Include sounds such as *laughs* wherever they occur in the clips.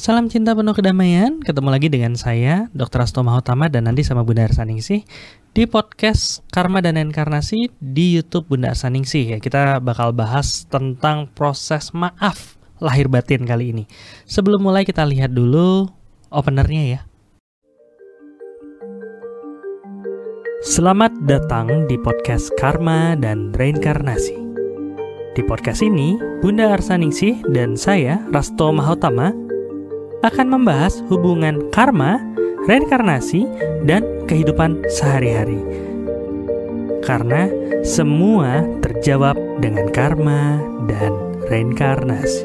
Salam cinta penuh kedamaian. Ketemu lagi dengan saya, Dr. Asto Mahotama dan nanti sama Bunda Arsaningsih di podcast Karma dan Enkarnasi di YouTube Bunda Arsaningsih. Ya, kita bakal bahas tentang proses maaf lahir batin kali ini. Sebelum mulai kita lihat dulu openernya ya. Selamat datang di podcast Karma dan Reinkarnasi. Di podcast ini, Bunda Arsaningsih dan saya, Rasto Mahotama, akan membahas hubungan karma, reinkarnasi, dan kehidupan sehari-hari. Karena semua terjawab dengan karma dan reinkarnasi.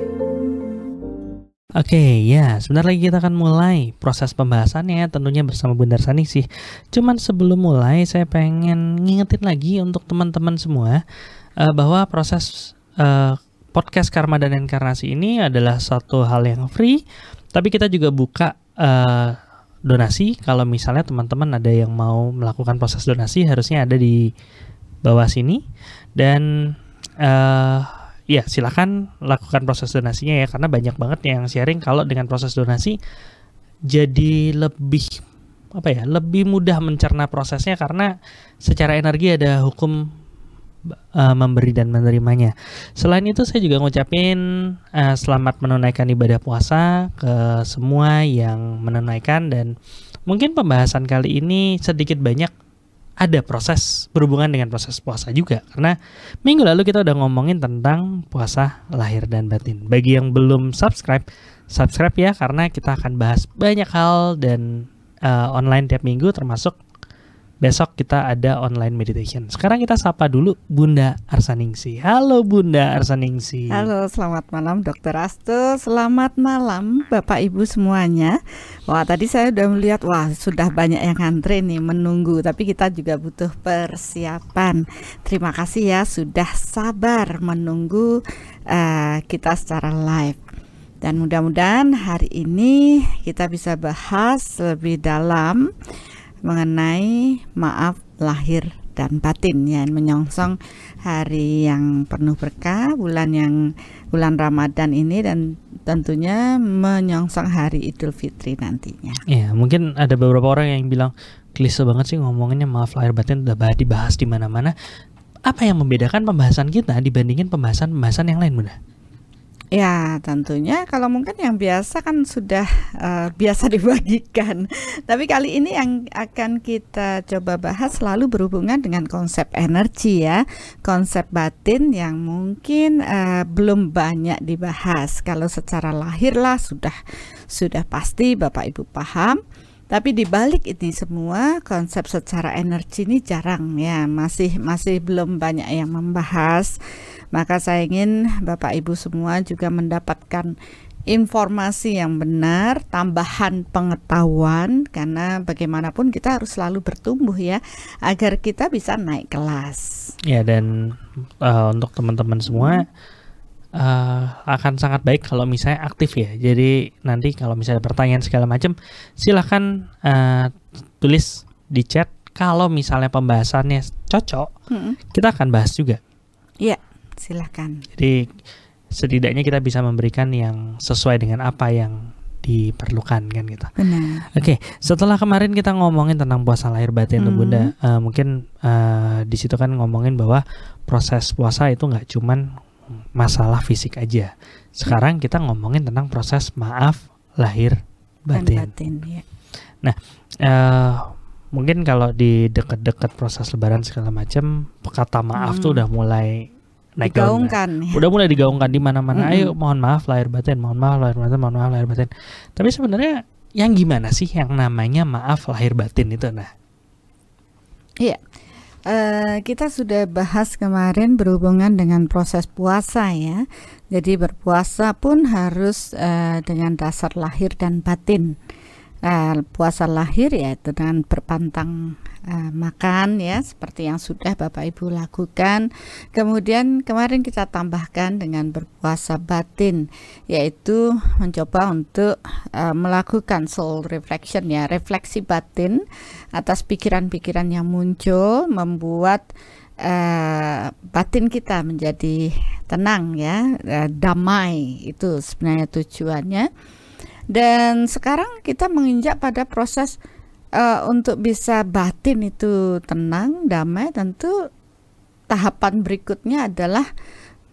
Oke, okay, ya, sebentar lagi kita akan mulai proses pembahasannya tentunya bersama Bundar Sani sih. Cuman sebelum mulai saya pengen ngingetin lagi untuk teman-teman semua uh, bahwa proses uh, podcast Karma dan Inkarnasi ini adalah satu hal yang free tapi kita juga buka uh, donasi. Kalau misalnya teman-teman ada yang mau melakukan proses donasi harusnya ada di bawah sini. Dan uh, ya silakan lakukan proses donasinya ya karena banyak banget yang sharing. Kalau dengan proses donasi jadi lebih apa ya lebih mudah mencerna prosesnya karena secara energi ada hukum uh, memberi dan menerimanya. Selain itu saya juga ngucapin uh, selamat menunaikan ibadah puasa ke semua yang menunaikan dan mungkin pembahasan kali ini sedikit banyak ada proses berhubungan dengan proses puasa juga karena minggu lalu kita udah ngomongin tentang puasa lahir dan batin. Bagi yang belum subscribe, subscribe ya karena kita akan bahas banyak hal dan uh, online tiap minggu termasuk Besok kita ada online meditation. Sekarang kita sapa dulu Bunda Arsaningsi. Halo Bunda Arsaningsi. Halo, selamat malam Dokter Astu. Selamat malam Bapak Ibu semuanya. Wah, tadi saya udah melihat wah sudah banyak yang antri nih menunggu, tapi kita juga butuh persiapan. Terima kasih ya sudah sabar menunggu uh, kita secara live. Dan mudah-mudahan hari ini kita bisa bahas lebih dalam mengenai maaf lahir dan batin ya menyongsong hari yang penuh berkah bulan yang bulan Ramadan ini dan tentunya menyongsong hari Idul Fitri nantinya. Ya, mungkin ada beberapa orang yang bilang klise banget sih ngomonginnya maaf lahir batin udah dibahas di mana-mana. Apa yang membedakan pembahasan kita dibandingin pembahasan-pembahasan yang lain, Bunda? Ya, tentunya kalau mungkin yang biasa kan sudah uh, biasa *laughs* dibagikan. Tapi kali ini yang akan kita coba bahas selalu berhubungan dengan konsep energi ya, konsep batin yang mungkin uh, belum banyak dibahas. Kalau secara lahir lah sudah sudah pasti Bapak Ibu paham. Tapi di balik ini semua konsep secara energi ini jarang ya, masih masih belum banyak yang membahas. Maka saya ingin Bapak Ibu semua juga mendapatkan informasi yang benar, tambahan pengetahuan karena bagaimanapun kita harus selalu bertumbuh ya agar kita bisa naik kelas. Ya dan uh, untuk teman-teman semua uh, akan sangat baik kalau misalnya aktif ya. Jadi nanti kalau misalnya pertanyaan segala macam, silahkan uh, tulis di chat. Kalau misalnya pembahasannya cocok, hmm. kita akan bahas juga. Iya, silahkan. Jadi setidaknya kita bisa memberikan yang sesuai dengan apa yang diperlukan kan gitu. Benar. Oke, setelah kemarin kita ngomongin tentang puasa lahir batin hmm. Bunda, uh, mungkin uh, di situ kan ngomongin bahwa proses puasa itu nggak cuman masalah fisik aja. Sekarang kita ngomongin tentang proses maaf lahir batin. batin ya. Nah, uh, mungkin kalau di dekat-dekat proses lebaran segala macam kata maaf hmm. tuh udah mulai naik digaungkan. Ya. Udah mulai digaungkan di mana-mana. Hmm. Ayo mohon maaf lahir batin, mohon maaf lahir batin, mohon maaf lahir batin. Tapi sebenarnya yang gimana sih yang namanya maaf lahir batin itu nah? Iya. Uh, kita sudah bahas kemarin berhubungan dengan proses puasa ya. Jadi berpuasa pun harus uh, dengan dasar lahir dan batin. Uh, puasa lahir yaitu dengan berpantang uh, makan ya seperti yang sudah Bapak Ibu lakukan. Kemudian kemarin kita tambahkan dengan berpuasa batin yaitu mencoba untuk uh, melakukan soul reflection ya, refleksi batin atas pikiran-pikiran yang muncul membuat uh, batin kita menjadi tenang ya, uh, damai itu sebenarnya tujuannya Dan sekarang kita menginjak pada proses uh, untuk bisa batin itu tenang, damai, tentu tahapan berikutnya adalah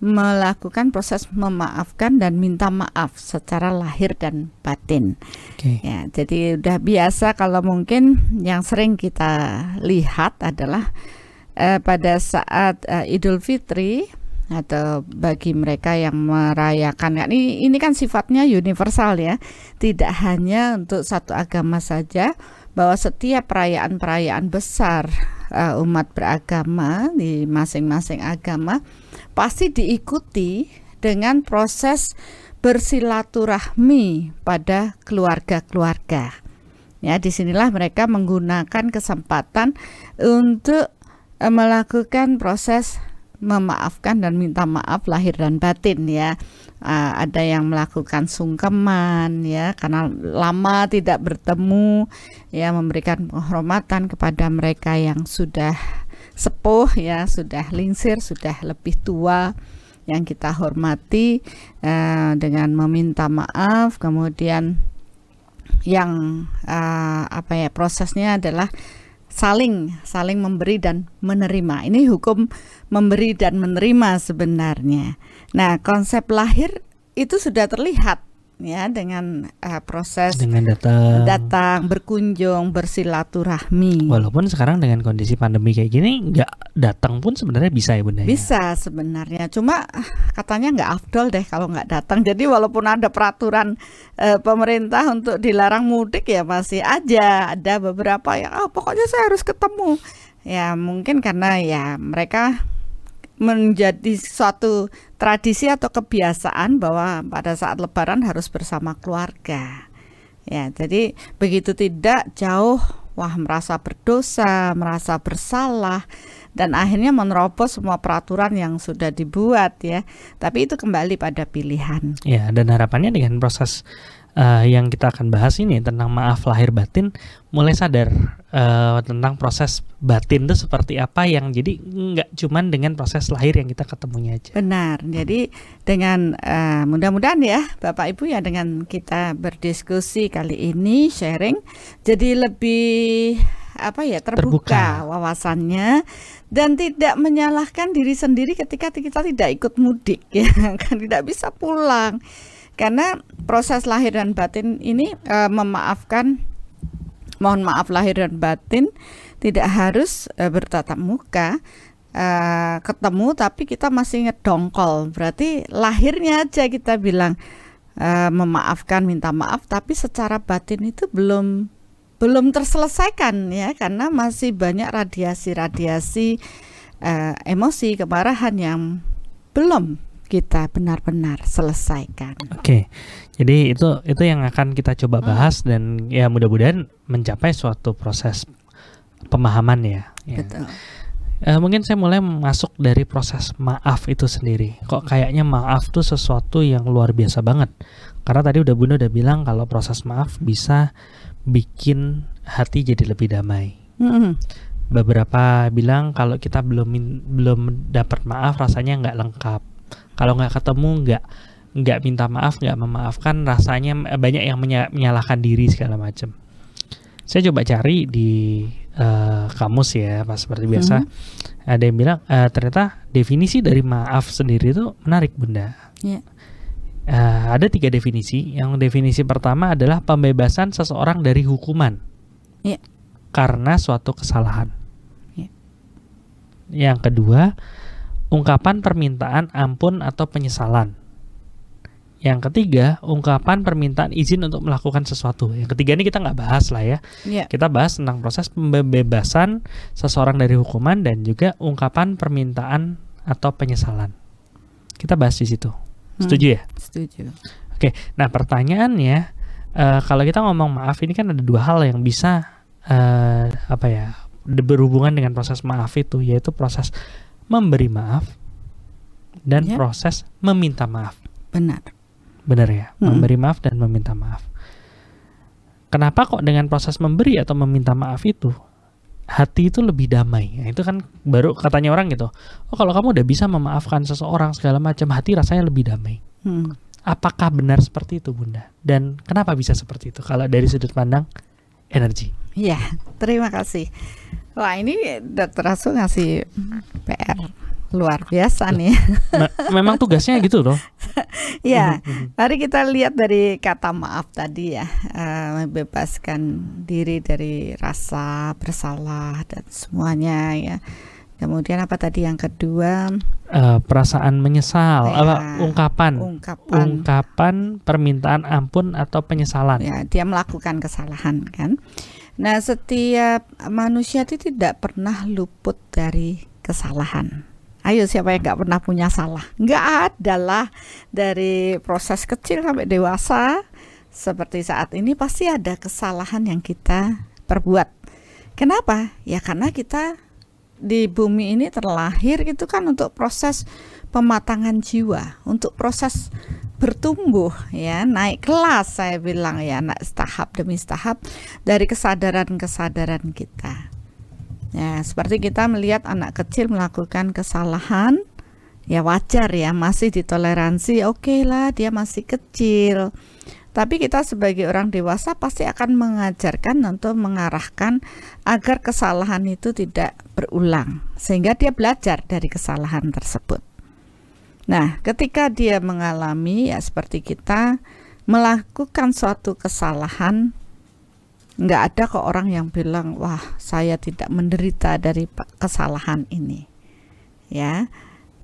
melakukan proses memaafkan dan minta maaf secara lahir dan batin. Okay. Ya, jadi udah biasa kalau mungkin yang sering kita lihat adalah uh, pada saat uh, Idul Fitri atau bagi mereka yang merayakan ini ini kan sifatnya universal ya, tidak hanya untuk satu agama saja bahwa setiap perayaan-perayaan besar uh, umat beragama di masing-masing agama pasti diikuti dengan proses bersilaturahmi pada keluarga-keluarga. Ya, di sinilah mereka menggunakan kesempatan untuk eh, melakukan proses memaafkan dan minta maaf lahir dan batin ya. Uh, ada yang melakukan sungkeman ya karena lama tidak bertemu ya memberikan penghormatan kepada mereka yang sudah sepuh ya sudah lingsir sudah lebih tua yang kita hormati uh, dengan meminta maaf kemudian yang uh, apa ya prosesnya adalah saling saling memberi dan menerima. Ini hukum memberi dan menerima sebenarnya. Nah konsep lahir itu sudah terlihat ya dengan uh, proses dengan datang datang berkunjung bersilaturahmi. Walaupun sekarang dengan kondisi pandemi kayak gini nggak datang pun sebenarnya bisa ya bunda ya? bisa sebenarnya. Cuma katanya nggak afdol deh kalau nggak datang. *laughs* Jadi walaupun ada peraturan uh, pemerintah untuk dilarang mudik ya masih aja ada beberapa yang oh, pokoknya saya harus ketemu. Ya mungkin karena ya mereka menjadi suatu tradisi atau kebiasaan bahwa pada saat lebaran harus bersama keluarga. Ya, jadi begitu tidak jauh wah merasa berdosa, merasa bersalah dan akhirnya menerobos semua peraturan yang sudah dibuat ya. Tapi itu kembali pada pilihan. Ya, dan harapannya dengan proses uh, yang kita akan bahas ini tentang maaf lahir batin mulai sadar uh, tentang proses batin itu seperti apa yang jadi nggak cuman dengan proses lahir yang kita ketemunya aja. Benar. Jadi dengan uh, mudah-mudahan ya Bapak Ibu ya dengan kita berdiskusi kali ini sharing jadi lebih apa ya terbuka, terbuka wawasannya dan tidak menyalahkan diri sendiri ketika kita tidak ikut mudik *laughs* ya kan tidak bisa pulang karena proses lahir dan batin ini uh, memaafkan mohon maaf lahir dan batin. Tidak harus uh, bertatap muka uh, ketemu tapi kita masih ngedongkol. Berarti lahirnya aja kita bilang uh, memaafkan minta maaf tapi secara batin itu belum belum terselesaikan ya. Karena masih banyak radiasi-radiasi uh, emosi kemarahan yang belum kita benar-benar selesaikan. Oke. Okay. Jadi itu itu yang akan kita coba hmm. bahas hmm. dan ya mudah-mudahan mencapai suatu proses pemahaman ya. ya. Betul. Uh, mungkin saya mulai masuk dari proses maaf itu sendiri. Kok kayaknya maaf tuh sesuatu yang luar biasa banget. Karena tadi udah Bunda udah bilang kalau proses maaf bisa bikin hati jadi lebih damai. -hmm. Beberapa bilang kalau kita belum belum dapat maaf rasanya nggak lengkap kalau nggak ketemu nggak nggak minta maaf nggak memaafkan rasanya banyak yang menyalahkan diri segala macam saya coba cari di uh, kamus ya pas seperti biasa hmm. ada yang bilang uh, ternyata definisi dari maaf sendiri itu menarik bunda yeah. Ya. uh, ada tiga definisi yang definisi pertama adalah pembebasan seseorang dari hukuman yeah. karena suatu kesalahan yeah. yang kedua ungkapan permintaan ampun atau penyesalan. Yang ketiga, ungkapan permintaan izin untuk melakukan sesuatu. Yang ketiga ini kita nggak bahas lah ya. Yeah. Kita bahas tentang proses pembebasan seseorang dari hukuman dan juga ungkapan permintaan atau penyesalan. Kita bahas di situ. Hmm. Setuju ya? Setuju. Oke, nah pertanyaannya, uh, kalau kita ngomong maaf ini kan ada dua hal yang bisa uh, apa ya berhubungan dengan proses maaf itu, yaitu proses memberi maaf dan ya. proses meminta maaf. Benar. Benar ya, hmm. memberi maaf dan meminta maaf. Kenapa kok dengan proses memberi atau meminta maaf itu hati itu lebih damai? Nah, itu kan baru katanya orang gitu. Oh, kalau kamu udah bisa memaafkan seseorang segala macam, hati rasanya lebih damai. Hmm. apakah benar seperti itu Bunda? Dan kenapa bisa seperti itu kalau dari sudut pandang energi? Iya, terima kasih. Wah ini dokter Asu ngasih PR luar biasa nih. memang tugasnya gitu loh. *laughs* ya, mari kita lihat dari kata maaf tadi ya, uh, membebaskan diri dari rasa bersalah dan semuanya ya. Kemudian apa tadi yang kedua? Uh, perasaan menyesal, ya, apa ungkapan, ungkapan, ungkapan permintaan ampun atau penyesalan. Ya, dia melakukan kesalahan kan. Nah, setiap manusia itu tidak pernah luput dari kesalahan. Ayo siapa yang nggak pernah punya salah? Nggak ada lah dari proses kecil sampai dewasa seperti saat ini pasti ada kesalahan yang kita perbuat. Kenapa? Ya karena kita di bumi ini terlahir itu kan untuk proses pematangan jiwa, untuk proses bertumbuh ya, naik kelas saya bilang ya, naik tahap demi tahap dari kesadaran-kesadaran kita. Ya, seperti kita melihat anak kecil melakukan kesalahan, ya wajar ya, masih ditoleransi, oke okay lah dia masih kecil. Tapi kita sebagai orang dewasa pasti akan mengajarkan untuk mengarahkan agar kesalahan itu tidak berulang, sehingga dia belajar dari kesalahan tersebut. Nah, ketika dia mengalami ya seperti kita melakukan suatu kesalahan, nggak ada kok orang yang bilang, wah saya tidak menderita dari kesalahan ini. Ya,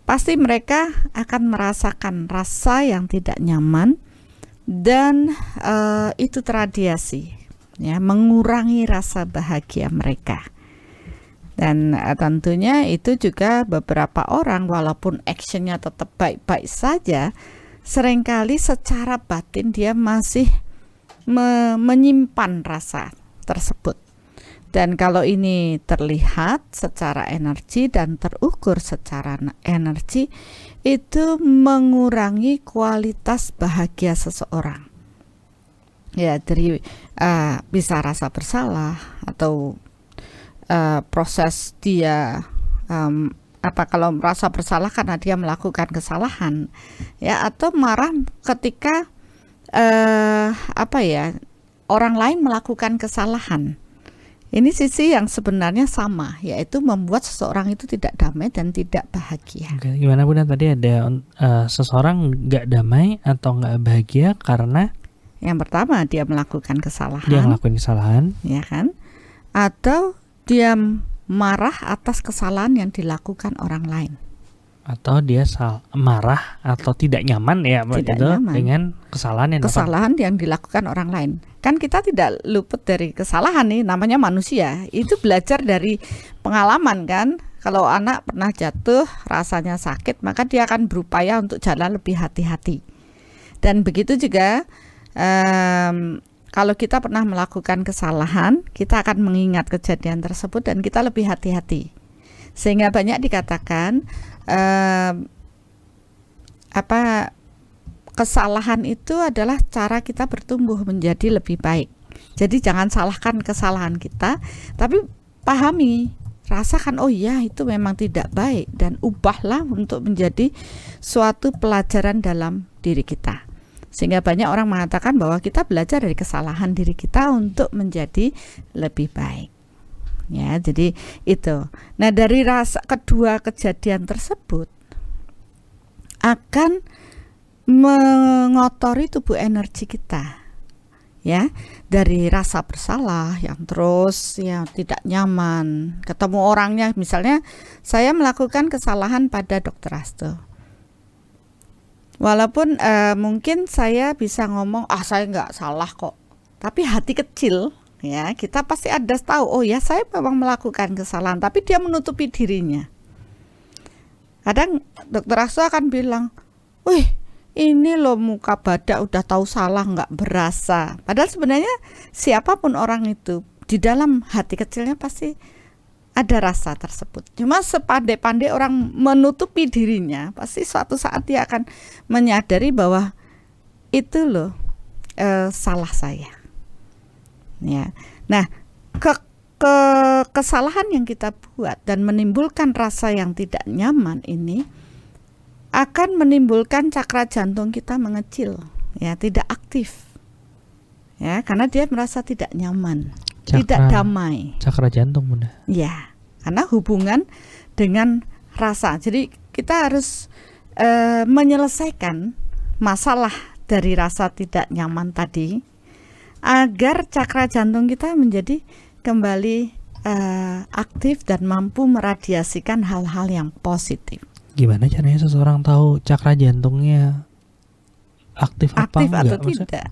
pasti mereka akan merasakan rasa yang tidak nyaman dan uh, itu teradiasi ya mengurangi rasa bahagia mereka dan uh, tentunya itu juga beberapa orang walaupun actionnya tetap baik-baik saja sering kali secara batin dia masih me menyimpan rasa tersebut dan kalau ini terlihat secara energi dan terukur secara energi, itu mengurangi kualitas bahagia seseorang. Ya, dari uh, bisa rasa bersalah atau uh, proses dia um, apa kalau merasa bersalah karena dia melakukan kesalahan, ya atau marah ketika uh, apa ya orang lain melakukan kesalahan ini sisi yang sebenarnya sama, yaitu membuat seseorang itu tidak damai dan tidak bahagia. Oke, gimana Bunda tadi ada uh, seseorang nggak damai atau nggak bahagia karena yang pertama dia melakukan kesalahan. Dia melakukan kesalahan, ya kan? Atau dia marah atas kesalahan yang dilakukan orang lain. Atau dia sal marah atau tidak nyaman ya tidak itu nyaman. dengan kesalahan yang kesalahan apa? yang dilakukan orang lain. Kan kita tidak luput dari kesalahan nih namanya manusia. Itu belajar dari pengalaman kan? Kalau anak pernah jatuh rasanya sakit maka dia akan berupaya untuk jalan lebih hati-hati. Dan begitu juga um, kalau kita pernah melakukan kesalahan kita akan mengingat kejadian tersebut dan kita lebih hati-hati sehingga banyak dikatakan uh, apa kesalahan itu adalah cara kita bertumbuh menjadi lebih baik. Jadi jangan salahkan kesalahan kita, tapi pahami, rasakan oh iya itu memang tidak baik dan ubahlah untuk menjadi suatu pelajaran dalam diri kita. Sehingga banyak orang mengatakan bahwa kita belajar dari kesalahan diri kita untuk menjadi lebih baik. Ya jadi itu. Nah dari rasa kedua kejadian tersebut akan mengotori tubuh energi kita. Ya dari rasa bersalah yang terus yang tidak nyaman ketemu orangnya. Misalnya saya melakukan kesalahan pada dokter Asto walaupun uh, mungkin saya bisa ngomong ah saya nggak salah kok. Tapi hati kecil ya kita pasti ada tahu oh ya saya memang melakukan kesalahan tapi dia menutupi dirinya. Kadang dokter Asu akan bilang wih ini loh muka badak udah tahu salah nggak berasa. Padahal sebenarnya siapa pun orang itu di dalam hati kecilnya pasti ada rasa tersebut. Cuma sepandai-pandai orang menutupi dirinya, pasti suatu saat dia akan menyadari bahwa itu loh eh, salah saya ya. Nah, ke, ke kesalahan yang kita buat dan menimbulkan rasa yang tidak nyaman ini akan menimbulkan cakra jantung kita mengecil, ya, tidak aktif. Ya, karena dia merasa tidak nyaman, Cakra- tidak damai. Cakra jantung bunda. Ya, karena hubungan dengan rasa. Jadi kita harus eh, menyelesaikan masalah dari rasa tidak nyaman tadi agar cakra jantung kita menjadi kembali eh, aktif dan mampu meradiasikan hal-hal yang positif. Gimana caranya seseorang tahu cakra jantungnya aktif, Aktif enggak? atau Maksudnya, tidak?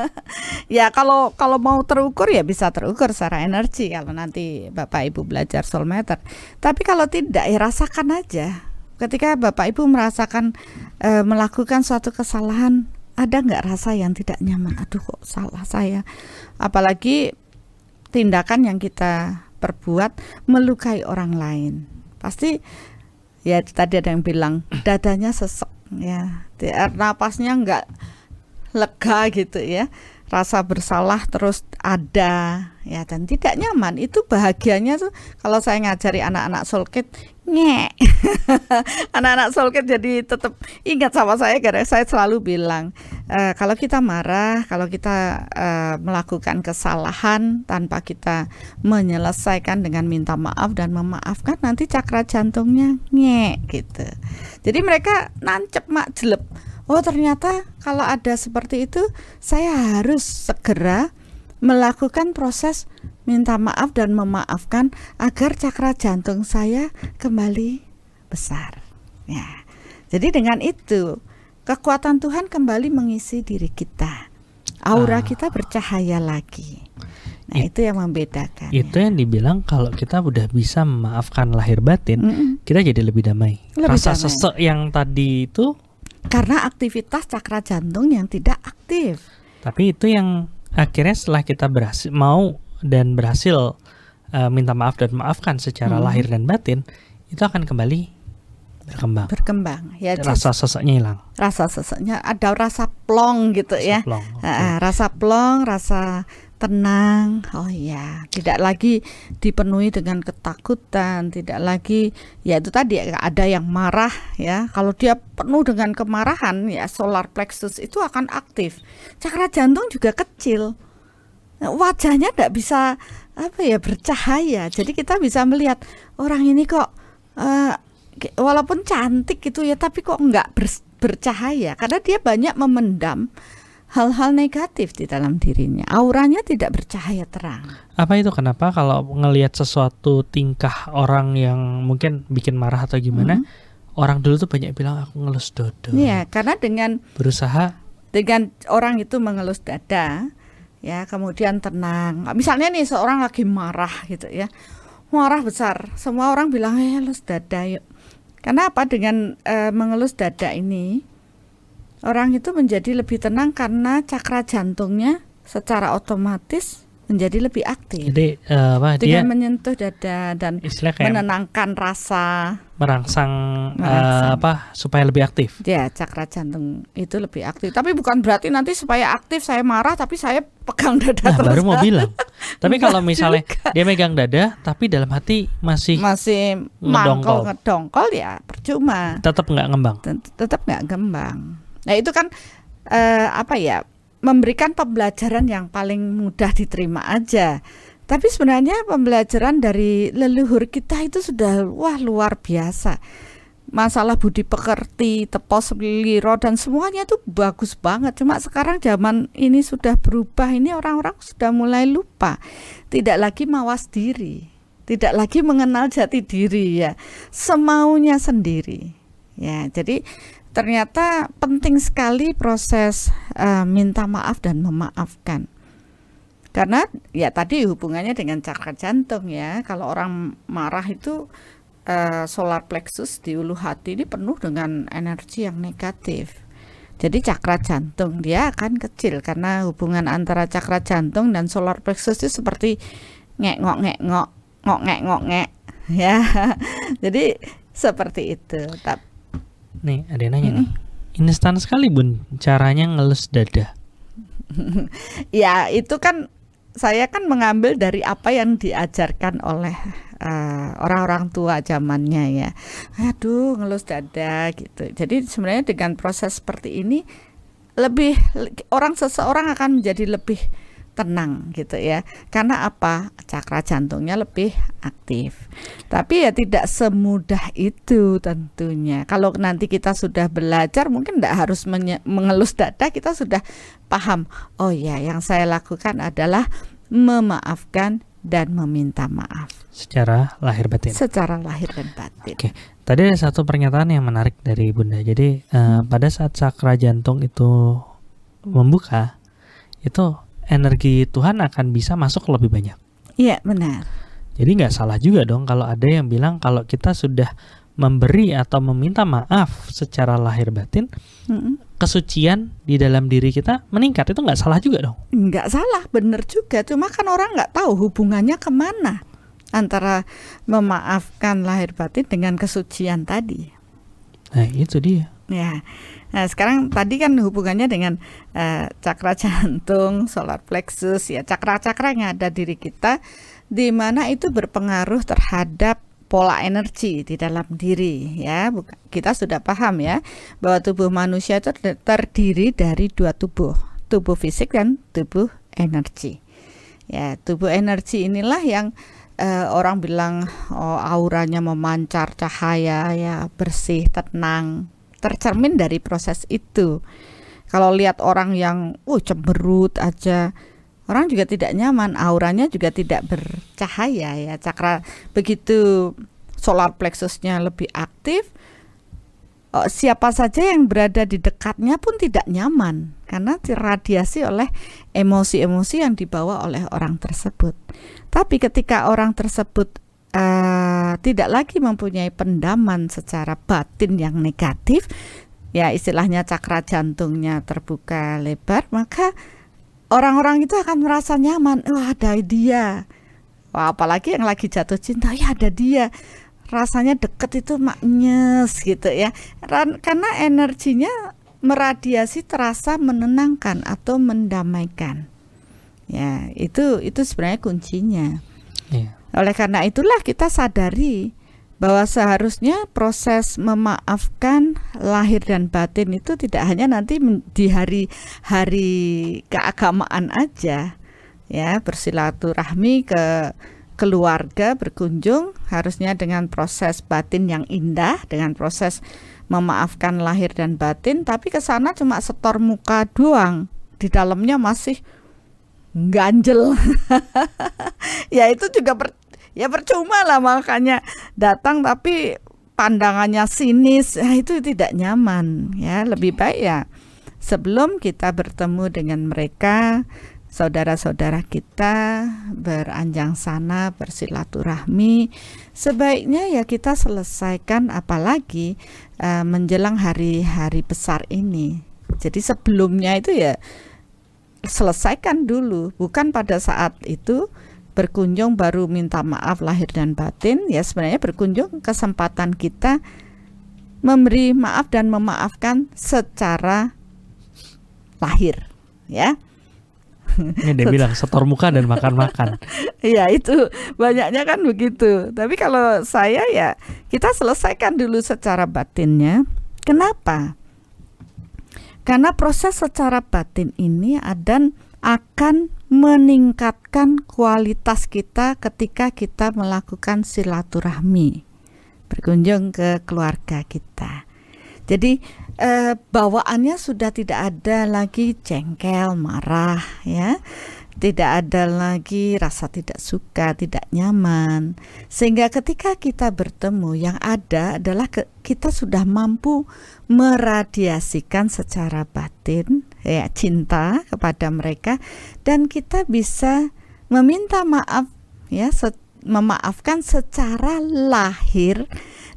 *laughs* ya kalau kalau mau terukur ya bisa terukur secara energi kalau nanti Bapak Ibu belajar soul meter. Tapi kalau tidak ya rasakan aja. Ketika Bapak Ibu merasakan eh, melakukan suatu kesalahan, ada nggak rasa yang tidak nyaman? Aduh kok salah saya. Apalagi tindakan yang kita perbuat melukai orang lain. Pasti ya tadi ada yang bilang dadanya sesek ya, Dia- napasnya nggak lega gitu ya rasa bersalah terus ada ya dan tidak nyaman. Itu bahagianya tuh kalau saya ngajari anak-anak soulkit ngek *laughs* anak-anak soulkit jadi tetap ingat sama saya karena saya selalu bilang eh, kalau kita marah kalau kita eh, melakukan kesalahan tanpa kita menyelesaikan dengan minta maaf dan memaafkan nanti cakra jantungnya ngek gitu. Jadi mereka nancep mak jelek Oh ternyata kalau ada seperti itu saya harus segera melakukan proses minta maaf dan memaafkan agar cakra jantung saya kembali besar. Ya. Jadi dengan itu kekuatan Tuhan kembali mengisi diri kita. Aura Ah. kita bercahaya lagi. Nah, It- itu yang membedakan. itu yang dibilang kalau kita udah bisa memaafkan lahir batin, Mm-mm. kita jadi lebih damai. Lebih Rasa damai. sesek yang tadi itu, Karena aktivitas cakra jantung yang tidak aktif. tapi itu yang akhirnya setelah kita berhasil mau dan berhasil uh, minta maaf dan maafkan secara Hmm. lahir dan batin, itu akan kembali berkembang. Berkembang ya. Rasa seseknya hilang. rasa seseknya ada rasa plong gitu ya. Seplong. Oke. Ah, rasa plong, rasa tenang. Oh iya, tidak lagi dipenuhi dengan ketakutan, tidak lagi ya itu tadi ada yang marah ya. Kalau dia penuh dengan kemarahan ya solar plexus itu akan aktif. Cakra jantung juga kecil. Nah, Wajahnya tidak bisa apa ya bercahaya. Jadi kita bisa melihat orang ini kok ki- walaupun cantik gitu ya, tapi kok nggak ber- bercahaya karena dia banyak memendam hal-hal negatif di dalam dirinya. Auranya tidak bercahaya terang. Apa itu kenapa kalau ngelihat sesuatu tingkah orang yang mungkin bikin marah atau gimana, orang dulu tuh banyak bilang aku ngelus dodo. Iya, karena dengan Berusaha dengan orang itu mengelus dada, ya kemudian tenang. Misalnya nih seorang lagi marah gitu ya, marah besar, semua orang bilang eh elus dada yuk. Karena apa? Dengan eh, mengelus dada ini, orang itu menjadi lebih tenang karena cakra jantungnya secara otomatis menjadi lebih aktif. jadi eh, apa dia Dengan menyentuh dada dan menenangkan rasa merangsang, eh, Merangsang. apa supaya lebih aktif. ya cakra jantung itu lebih aktif. Tapi bukan berarti nanti supaya aktif saya marah tapi saya pegang dada Nah, terus. baru mau bilang. *laughs* Tapi kalau misalnya dia megang dada tapi dalam hati masih masih mangkol ngedongkol ya percuma. tetap nggak ngembang. Tet- Tetap nggak gembang. Nah itu kan eh, apa ya memberikan pembelajaran yang paling mudah diterima aja. Tapi sebenarnya pembelajaran dari leluhur kita itu sudah wah luar biasa. Masalah budi pekerti, tepos liro dan semuanya itu bagus banget. Cuma sekarang zaman ini sudah berubah. Ini orang-orang sudah mulai lupa. Tidak lagi mawas diri. Tidak lagi mengenal jati diri ya. Semaunya sendiri. Ya, jadi ternyata penting sekali proses eh, minta maaf dan memaafkan. Karena ya tadi hubungannya dengan cakra jantung ya. Kalau orang marah itu eh, solar plexus di ulu hati ini penuh dengan energi yang negatif. Jadi cakra jantung dia akan kecil karena hubungan antara cakra jantung dan solar plexus itu seperti ngek ngok ngek ngok ngok ngek ngok ngek ya. *laughs* Jadi seperti itu. Tapi Nih, ada yang nanya nih. Instan sekali, Bun, caranya ngelus dada. *laughs* ya itu kan saya kan mengambil dari apa yang diajarkan oleh uh, orang-orang tua zamannya ya. Aduh, ngelus dada gitu. Jadi sebenarnya dengan proses seperti ini lebih orang seseorang akan menjadi lebih tenang gitu ya. Karena apa? Cakra jantungnya lebih aktif. Tapi ya tidak semudah itu tentunya. Kalau nanti kita sudah belajar mungkin tidak harus mengelus dada, kita sudah paham. Oh ya, yang saya lakukan adalah memaafkan dan meminta maaf. Secara lahir batin. Secara lahir dan batin. Oke. Tadi ada satu pernyataan yang menarik dari Bunda. Jadi uh, pada saat cakra jantung itu membuka, itu energi Tuhan akan bisa masuk lebih banyak. Iya benar. Jadi nggak salah juga dong kalau ada yang bilang kalau kita sudah memberi atau meminta maaf secara lahir batin, mm-hmm. kesucian di dalam diri kita meningkat itu nggak salah juga dong? Nggak salah, benar juga. Cuma kan orang nggak tahu hubungannya ke mana antara memaafkan lahir batin dengan kesucian tadi. Nah itu dia. Ya, Nah, sekarang tadi kan hubungannya dengan uh, cakra *laughs* jantung, solar plexus ya, cakra-cakra yang ada diri kita di mana itu berpengaruh terhadap pola energi di dalam diri ya. Kita sudah paham ya bahwa tubuh manusia itu terdiri dari dua tubuh, tubuh fisik dan tubuh energi. Ya, tubuh energi inilah yang uh, orang bilang oh auranya memancar cahaya ya, bersih, tenang, tercermin dari proses itu. Kalau lihat orang yang uh cemberut aja, orang juga tidak nyaman, auranya juga tidak bercahaya ya. Cakra begitu solar plexusnya lebih aktif, uh, siapa saja yang berada di dekatnya pun tidak nyaman karena diradiasi oleh emosi-emosi yang dibawa oleh orang tersebut. Tapi ketika orang tersebut uh, tidak lagi mempunyai pendaman secara batin yang negatif, ya istilahnya cakra jantungnya terbuka lebar, maka orang-orang itu akan merasa nyaman. Wah, oh, ada dia. Wah, apalagi yang lagi jatuh cinta, ya ada dia. Rasanya deket itu maknyes gitu ya. Karena energinya meradiasi terasa menenangkan atau mendamaikan. Ya, itu itu sebenarnya kuncinya. Yeah. Oleh karena itulah kita sadari bahwa seharusnya proses memaafkan lahir dan batin itu tidak hanya nanti di hari-hari keagamaan aja ya. Bersilaturahmi ke keluarga berkunjung harusnya dengan proses batin yang indah dengan proses memaafkan lahir dan batin tapi ke sana cuma setor muka doang. Di dalamnya masih ganjel. *laughs* Ya itu juga ber, ya percuma lah makanya datang tapi pandangannya sinis. Nah, itu tidak nyaman ya. Lebih baik ya sebelum kita bertemu dengan mereka saudara-saudara kita beranjang sana bersilaturahmi sebaiknya ya kita selesaikan apalagi uh, menjelang hari-hari besar ini. Jadi sebelumnya itu ya selesaikan dulu bukan pada saat itu berkunjung baru minta maaf lahir dan batin ya sebenarnya berkunjung kesempatan kita memberi maaf dan memaafkan secara lahir ya ini dia *laughs* bilang setor muka dan makan-makan. Iya *laughs* itu banyaknya kan begitu. Tapi kalau saya ya kita selesaikan dulu secara batinnya. Kenapa? Karena proses secara batin ini ada akan meningkatkan kualitas kita ketika kita melakukan silaturahmi berkunjung ke keluarga kita. Jadi eh, bawaannya sudah tidak ada lagi jengkel, marah ya tidak ada lagi rasa tidak suka, tidak nyaman. Sehingga ketika kita bertemu yang ada adalah ke, kita sudah mampu meradiasikan secara batin ya cinta kepada mereka dan kita bisa meminta maaf ya se, memaafkan secara lahir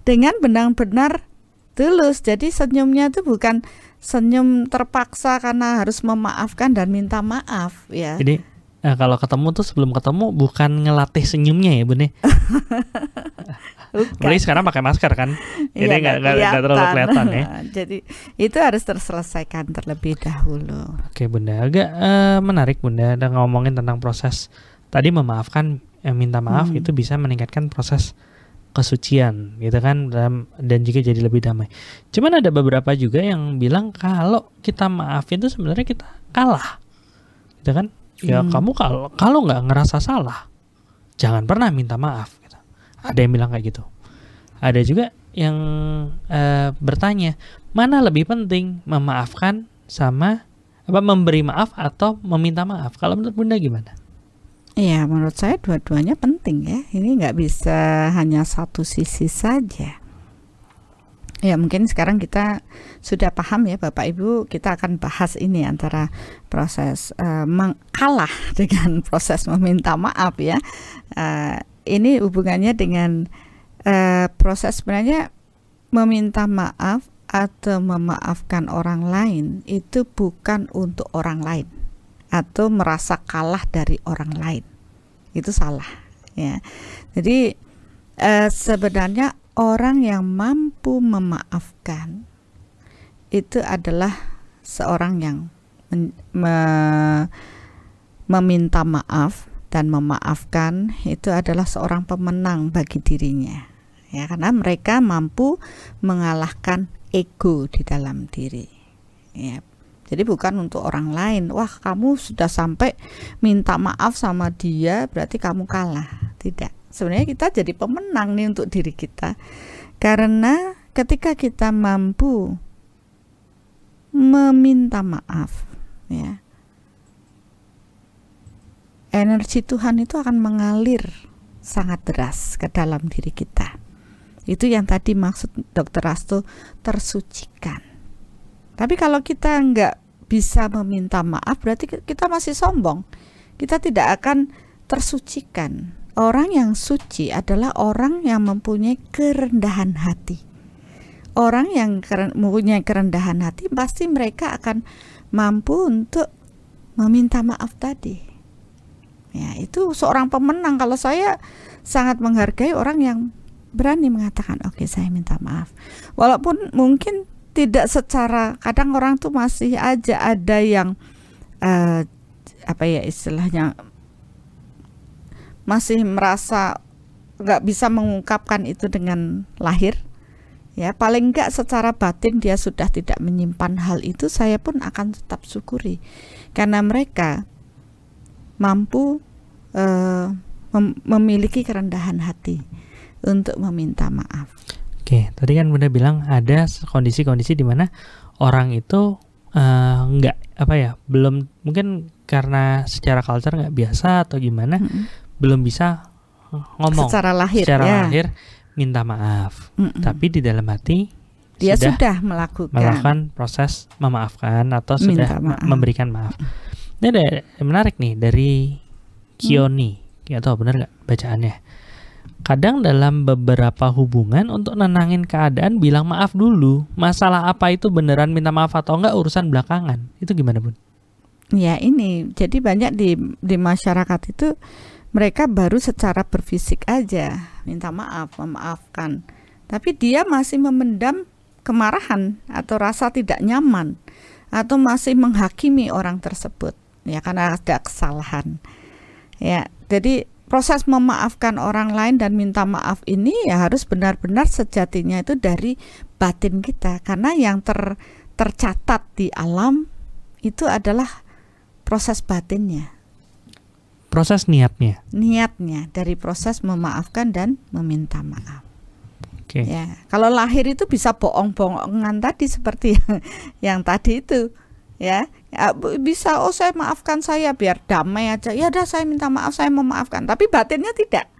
dengan benar-benar tulus. Jadi senyumnya itu bukan senyum terpaksa karena harus memaafkan dan minta maaf ya. Jadi nah, kalau ketemu tuh sebelum ketemu bukan ngelatih senyumnya ya bun ya. *laughs* Beli sekarang pakai masker kan, jadi iya, nggak ya, terlalu kelihatan ya. jadi itu harus terselesaikan terlebih dahulu. Oke bunda, agak uh, menarik bunda, ada ngomongin tentang proses tadi memaafkan eh, minta maaf Hmm. itu bisa meningkatkan proses kesucian gitu kan dalam dan juga jadi lebih damai. Cuman ada beberapa juga yang bilang kalau kita maafin itu sebenarnya kita kalah. Gitu kan? Ya Hmm. kamu kalau kalau nggak ngerasa salah jangan pernah minta maaf gitu. Ada yang bilang kayak gitu. Ada juga yang eh, bertanya, mana lebih penting memaafkan sama apa memberi maaf atau meminta maaf? Kalau menurut Bunda gimana? Iya, menurut saya dua-duanya penting ya. Ini nggak bisa hanya satu sisi saja. Ya mungkin sekarang kita sudah paham ya Bapak Ibu kita akan bahas ini antara proses eh, mengkalah *laughs* dengan proses meminta maaf ya. Eh, ini hubungannya dengan eh, proses sebenarnya meminta maaf atau memaafkan orang lain itu bukan untuk orang lain atau merasa kalah dari orang lain. Itu salah ya. Jadi eh, sebenarnya orang yang mampu memaafkan itu adalah seorang yang men- me- meminta maaf dan memaafkan itu adalah seorang pemenang bagi dirinya ya. Karena mereka mampu mengalahkan ego di dalam diri ya jadi bukan untuk orang lain. Wah, kamu sudah sampai minta maaf sama dia, berarti kamu kalah. Tidak. Sebenarnya kita jadi pemenang nih untuk diri kita. Karena ketika kita mampu meminta maaf, ya. Energi Tuhan itu akan mengalir sangat deras ke dalam diri kita. Itu yang tadi maksud Dr. Rasto tersucikan. Tapi kalau kita nggak bisa meminta maaf, berarti kita masih sombong. Kita tidak akan tersucikan. Orang yang suci adalah orang yang mempunyai kerendahan hati. Orang yang mempunyai kerendahan hati pasti mereka akan mampu untuk meminta maaf tadi. Ya, itu seorang pemenang. Kalau saya sangat menghargai orang yang berani mengatakan, "Oke, saya minta maaf." Walaupun mungkin tidak secara kadang orang tuh masih aja ada yang eh, apa ya istilahnya masih merasa nggak bisa mengungkapkan itu dengan lahir. Ya paling nggak secara batin dia sudah tidak menyimpan hal itu saya pun akan tetap syukuri. Karena mereka mampu eh, mem- memiliki kerendahan hati untuk meminta maaf Oke, tadi kan Bunda bilang ada kondisi-kondisi di mana orang itu eh, nggak apa ya, belum mungkin karena secara culture nggak biasa atau gimana, Mm-mm. belum bisa ngomong secara lahir secara ya lahir minta maaf. Mm-mm. Tapi di dalam hati dia sudah, sudah, melakukan, melakukan proses memaafkan atau Minta sudah maaf. memberikan maaf. Ini ada menarik nih dari Kioni, nggak tahu benar nggak bacaannya. Kadang dalam beberapa hubungan untuk nenangin keadaan bilang maaf dulu. Masalah apa itu beneran minta maaf atau enggak urusan belakangan. Itu gimana, Bun? Ya ini, jadi banyak di di masyarakat itu mereka baru secara berfisik aja minta maaf, memaafkan, tapi dia masih memendam kemarahan atau rasa tidak nyaman atau masih menghakimi orang tersebut, ya karena ada kesalahan. Ya, jadi proses memaafkan orang lain dan minta maaf ini ya harus benar-benar sejatinya itu dari batin kita karena yang ter tercatat di alam itu adalah proses batinnya, Proses niatnya. niatnya dari proses memaafkan dan meminta maaf. Oke. Ya, kalau lahir itu bisa bohong-bohongan tadi seperti yang, *laughs* yang tadi itu, ya. Ya, bisa oh saya maafkan saya biar damai aja. Ya udah saya minta maaf, saya memaafkan. Tapi batinnya tidak.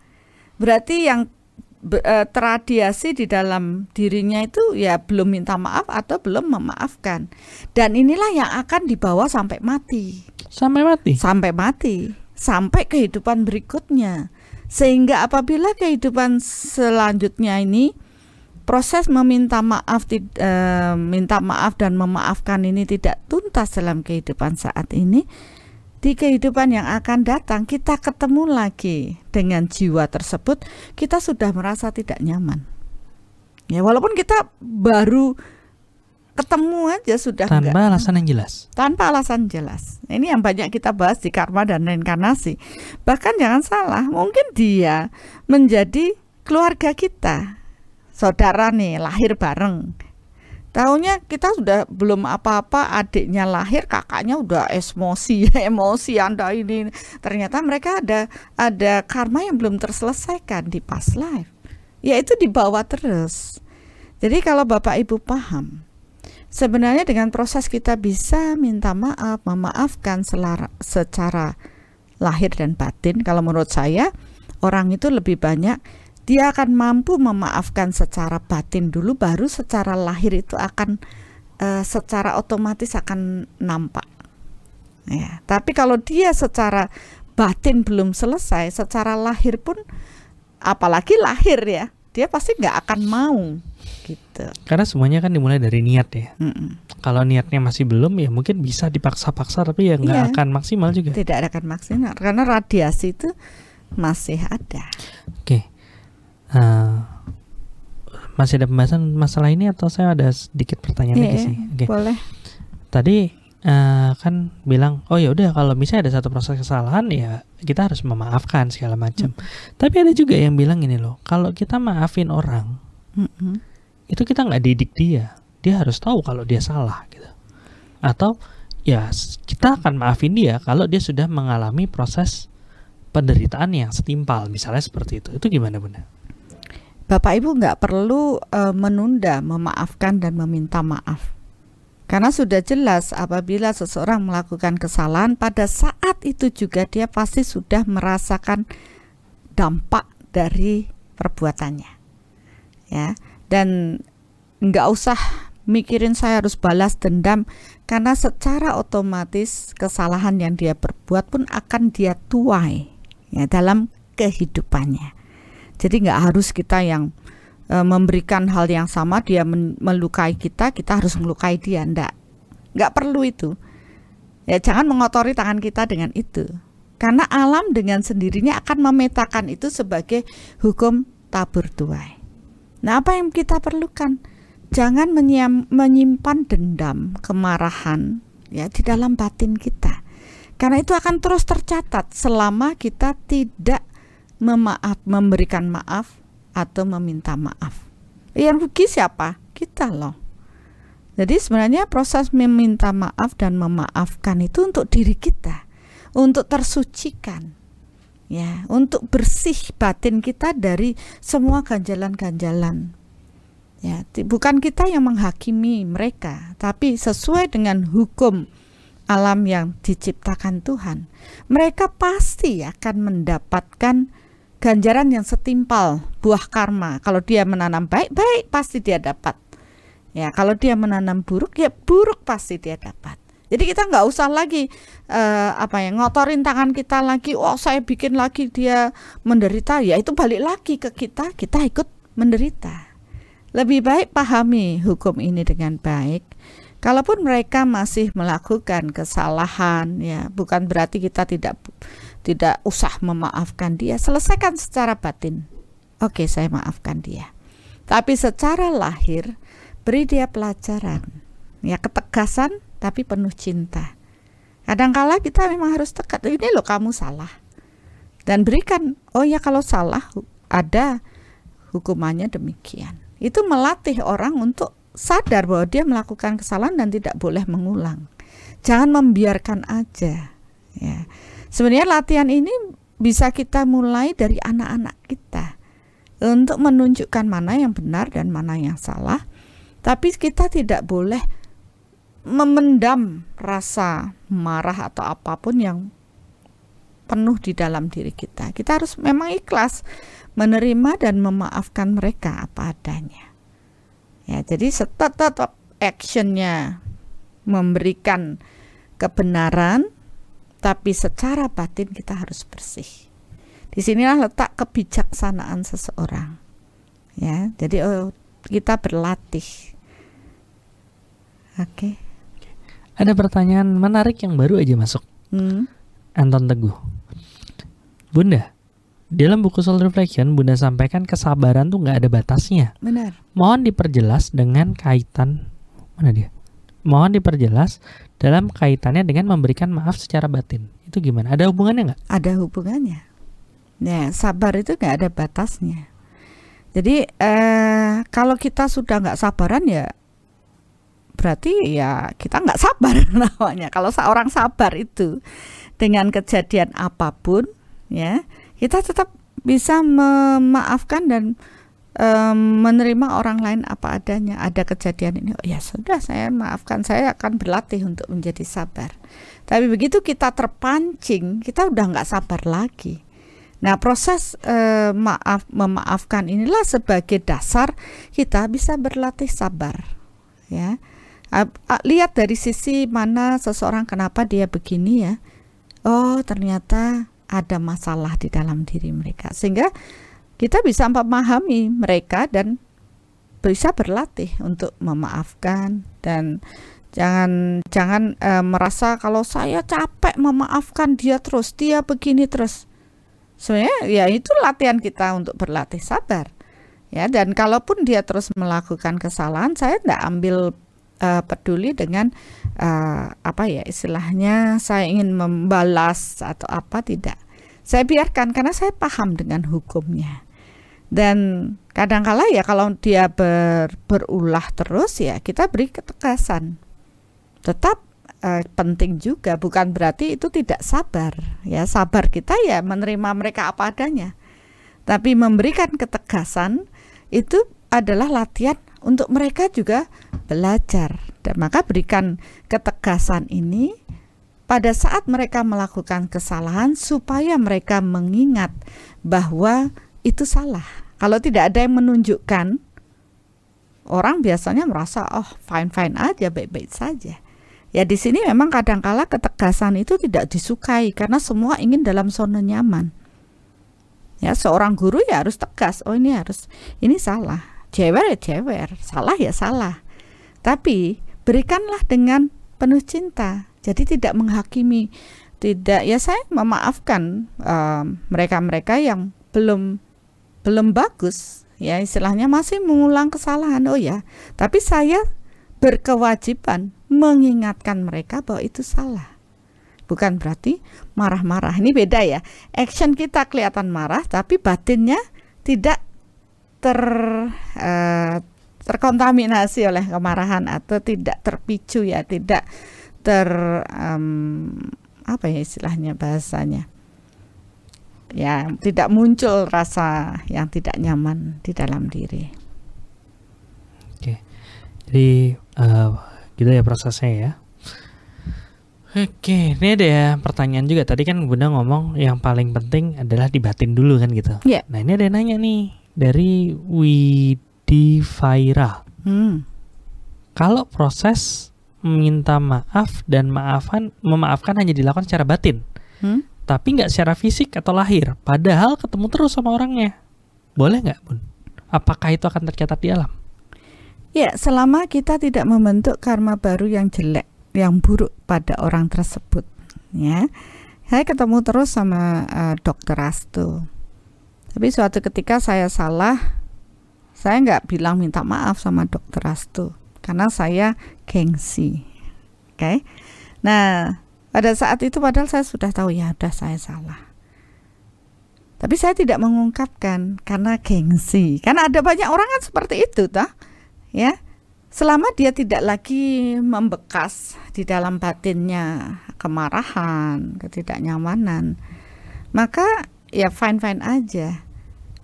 Berarti yang eh, teradiasi di dalam dirinya itu ya belum minta maaf atau belum memaafkan. Dan inilah yang akan dibawa sampai mati Sampai mati. sampai mati, sampai kehidupan berikutnya. Sehingga apabila kehidupan selanjutnya ini proses meminta maaf eh, minta maaf dan memaafkan ini tidak tuntas dalam kehidupan saat ini, di kehidupan yang akan datang kita ketemu lagi dengan jiwa tersebut, kita sudah merasa tidak nyaman. Ya, walaupun kita baru ketemu aja sudah tanpa enggak. alasan yang jelas. tanpa alasan jelas. Ini yang banyak kita bahas di karma dan reinkarnasi. Bahkan jangan salah, mungkin dia menjadi keluarga kita. Saudara nih lahir bareng. Tahunya kita sudah belum apa-apa, adiknya lahir, kakaknya udah emosi, *laughs* emosi Anda ini. Ternyata mereka ada ada karma yang belum terselesaikan di past life. Yaitu dibawa terus. Jadi kalau Bapak Ibu paham, sebenarnya dengan proses kita bisa minta maaf, memaafkan selara, secara lahir dan batin. Kalau menurut saya, orang itu lebih banyak dia akan mampu memaafkan secara batin dulu, baru secara lahir itu akan uh, secara otomatis akan nampak. Ya, tapi kalau dia secara batin belum selesai, secara lahir pun, apalagi lahir ya, dia pasti nggak akan mau gitu. Karena semuanya kan dimulai dari niat ya. Mm-mm. Kalau niatnya masih belum ya mungkin bisa dipaksa-paksa tapi ya nggak Iya. akan maksimal juga. Tidak akan maksimal karena radiasi itu masih ada. Oke. Eh, masih ada pembahasan masalah ini atau saya ada sedikit pertanyaan lagi Iya, sih? Oke. boleh. Tadi eh, kan bilang, oh ya udah kalau misalnya ada satu proses kesalahan ya kita harus memaafkan segala macam. Tapi ada juga yang bilang ini loh, kalau kita maafin orang Mm-mm. itu kita nggak didik dia, dia harus tahu kalau dia salah gitu. Atau ya kita akan maafin dia kalau dia sudah mengalami proses penderitaan yang setimpal, misalnya seperti itu. Itu gimana bunda? Bapak Ibu nggak perlu eh, menunda memaafkan dan meminta maaf. Karena sudah jelas apabila seseorang melakukan kesalahan pada saat itu juga dia pasti sudah merasakan dampak dari perbuatannya. Ya, dan nggak usah mikirin saya harus balas dendam karena secara otomatis kesalahan yang dia perbuat pun akan dia tuai ya dalam kehidupannya. Jadi nggak harus kita yang e, memberikan hal yang sama dia men- melukai kita, kita harus melukai dia, ndak. Nggak perlu itu. Ya jangan mengotori tangan kita dengan itu. Karena alam dengan sendirinya akan memetakan itu sebagai hukum tabur tuai. Nah, apa yang kita perlukan? Jangan menyimpan dendam, kemarahan ya di dalam batin kita. Karena itu akan terus tercatat selama kita tidak memaaf, memberikan maaf atau meminta maaf. Yang rugi siapa? Kita loh. Jadi sebenarnya proses meminta maaf dan memaafkan itu untuk diri kita, untuk tersucikan. Ya, untuk bersih batin kita dari semua ganjalan-ganjalan. Ya, bukan kita yang menghakimi mereka, tapi sesuai dengan hukum alam yang diciptakan Tuhan. Mereka pasti akan mendapatkan ganjaran yang setimpal buah karma. Kalau dia menanam baik, baik pasti dia dapat. Ya, kalau dia menanam buruk, ya buruk pasti dia dapat. Jadi kita nggak usah lagi eh, apa ya ngotorin tangan kita lagi. Oh saya bikin lagi dia menderita. Ya itu balik lagi ke kita. Kita ikut menderita. Lebih baik pahami hukum ini dengan baik. Kalaupun mereka masih melakukan kesalahan, ya bukan berarti kita tidak tidak usah memaafkan dia. Selesaikan secara batin. Oke, saya maafkan dia. Tapi secara lahir beri dia pelajaran. Ya ketegasan tapi penuh cinta. Kadangkala kita memang harus tekat. Ini loh kamu salah. Dan berikan, oh ya kalau salah ada hukumannya demikian. Itu melatih orang untuk sadar bahwa dia melakukan kesalahan dan tidak boleh mengulang. Jangan membiarkan aja. Ya. Sebenarnya latihan ini bisa kita mulai dari anak-anak kita untuk menunjukkan mana yang benar dan mana yang salah. Tapi kita tidak boleh memendam rasa marah atau apa pun yang penuh di dalam diri kita. Kita harus memang ikhlas menerima dan memaafkan mereka apa adanya. Ya, jadi tetap actionnya memberikan kebenaran, tapi secara batin kita harus bersih. Di sinilah letak kebijaksanaan seseorang. Ya, jadi oh, kita berlatih. Oke. Ada pertanyaan menarik yang baru aja masuk. Hmm. Anton Teguh. Bunda, dalam buku Soul Reflection, Bunda sampaikan kesabaran tuh nggak ada batasnya. Benar. Mohon diperjelas dengan kaitan mana dia? Mohon diperjelas dalam kaitannya dengan memberikan maaf secara batin. Itu gimana? Ada hubungannya nggak? Ada hubungannya. Ya, sabar itu nggak ada batasnya. Jadi eh, kalau kita sudah nggak sabaran ya berarti ya kita nggak sabar *laughs* namanya. Kalau seorang sabar itu dengan kejadian apa pun ya kita tetap bisa memaafkan dan um, menerima orang lain apa adanya. Ada kejadian ini, oh ya sudah saya maafkan, saya akan berlatih untuk menjadi sabar. Tapi begitu kita terpancing, kita udah nggak sabar lagi. Nah, proses uh, maaf memaafkan inilah sebagai dasar kita bisa berlatih sabar. Ya, lihat dari sisi mana seseorang kenapa dia begini ya. Oh, ternyata ada masalah di dalam diri mereka, sehingga kita bisa memahami mereka dan bisa berlatih untuk memaafkan dan jangan jangan e, merasa kalau saya capek memaafkan dia terus dia begini terus. Sebenarnya ya itu latihan kita untuk berlatih sabar ya. Dan kalaupun dia terus melakukan kesalahan saya tidak ambil e, peduli dengan e, apa ya istilahnya saya ingin membalas atau apa tidak. Saya biarkan karena saya paham dengan hukumnya. Dan kadangkala ya kalau dia ber, berulah terus ya kita beri ketekasan. Tetap eh, penting juga bukan berarti itu tidak sabar. Ya sabar kita ya menerima mereka apa adanya. Tapi memberikan ketegasan itu adalah latihan untuk mereka juga belajar. Dan maka berikan ketegasan ini pada saat mereka melakukan kesalahan supaya mereka mengingat bahwa itu salah. Kalau tidak ada yang menunjukkan orang biasanya merasa oh fine-fine aja, baik-baik saja. Ya di sini memang kadangkala ketegasan itu tidak disukai karena semua ingin dalam zona nyaman. Ya seorang guru ya harus tegas. Oh ini harus ini salah. Jewer ya jewer, salah ya salah. Tapi berikanlah dengan penuh cinta jadi tidak menghakimi, tidak ya saya memaafkan mereka-mereka uh, yang belum belum bagus ya istilahnya masih mengulang kesalahan. Oh ya, tapi saya berkewajiban mengingatkan mereka bahwa itu salah. Bukan berarti marah-marah. Ini beda ya. Action kita kelihatan marah tapi batinnya tidak ter uh, terkontaminasi oleh kemarahan atau tidak terpicu ya, tidak ter um, apa ya istilahnya bahasanya ya tidak muncul rasa yang tidak nyaman di dalam diri. Oke, jadi uh, gitu ya prosesnya ya. Oke, ini ada ya pertanyaan juga. Tadi kan Bunda ngomong yang paling penting adalah dibatin dulu kan gitu. Yeah. Nah ini ada yang nanya nih dari Widi Faira. Hmm. Kalau proses meminta maaf dan maafan memaafkan hanya dilakukan secara batin, hmm? Tapi nggak secara fisik atau lahir. Padahal ketemu terus sama orangnya, boleh nggak, bun? Apakah itu akan tercatat di alam? Ya, selama kita tidak membentuk karma baru yang jelek, yang buruk pada orang tersebut, ya. Saya ketemu terus sama uh, Dokter Astu. Tapi suatu ketika saya salah, saya nggak bilang minta maaf sama Dokter Astu karena saya gengsi. Oke. Okay? Nah, pada saat itu padahal saya sudah tahu ya, sudah saya salah. Tapi saya tidak mengungkapkan karena gengsi. Karena ada banyak orang kan seperti itu, toh. Ya. Selama dia tidak lagi membekas di dalam batinnya kemarahan, ketidaknyamanan, maka ya fine-fine aja.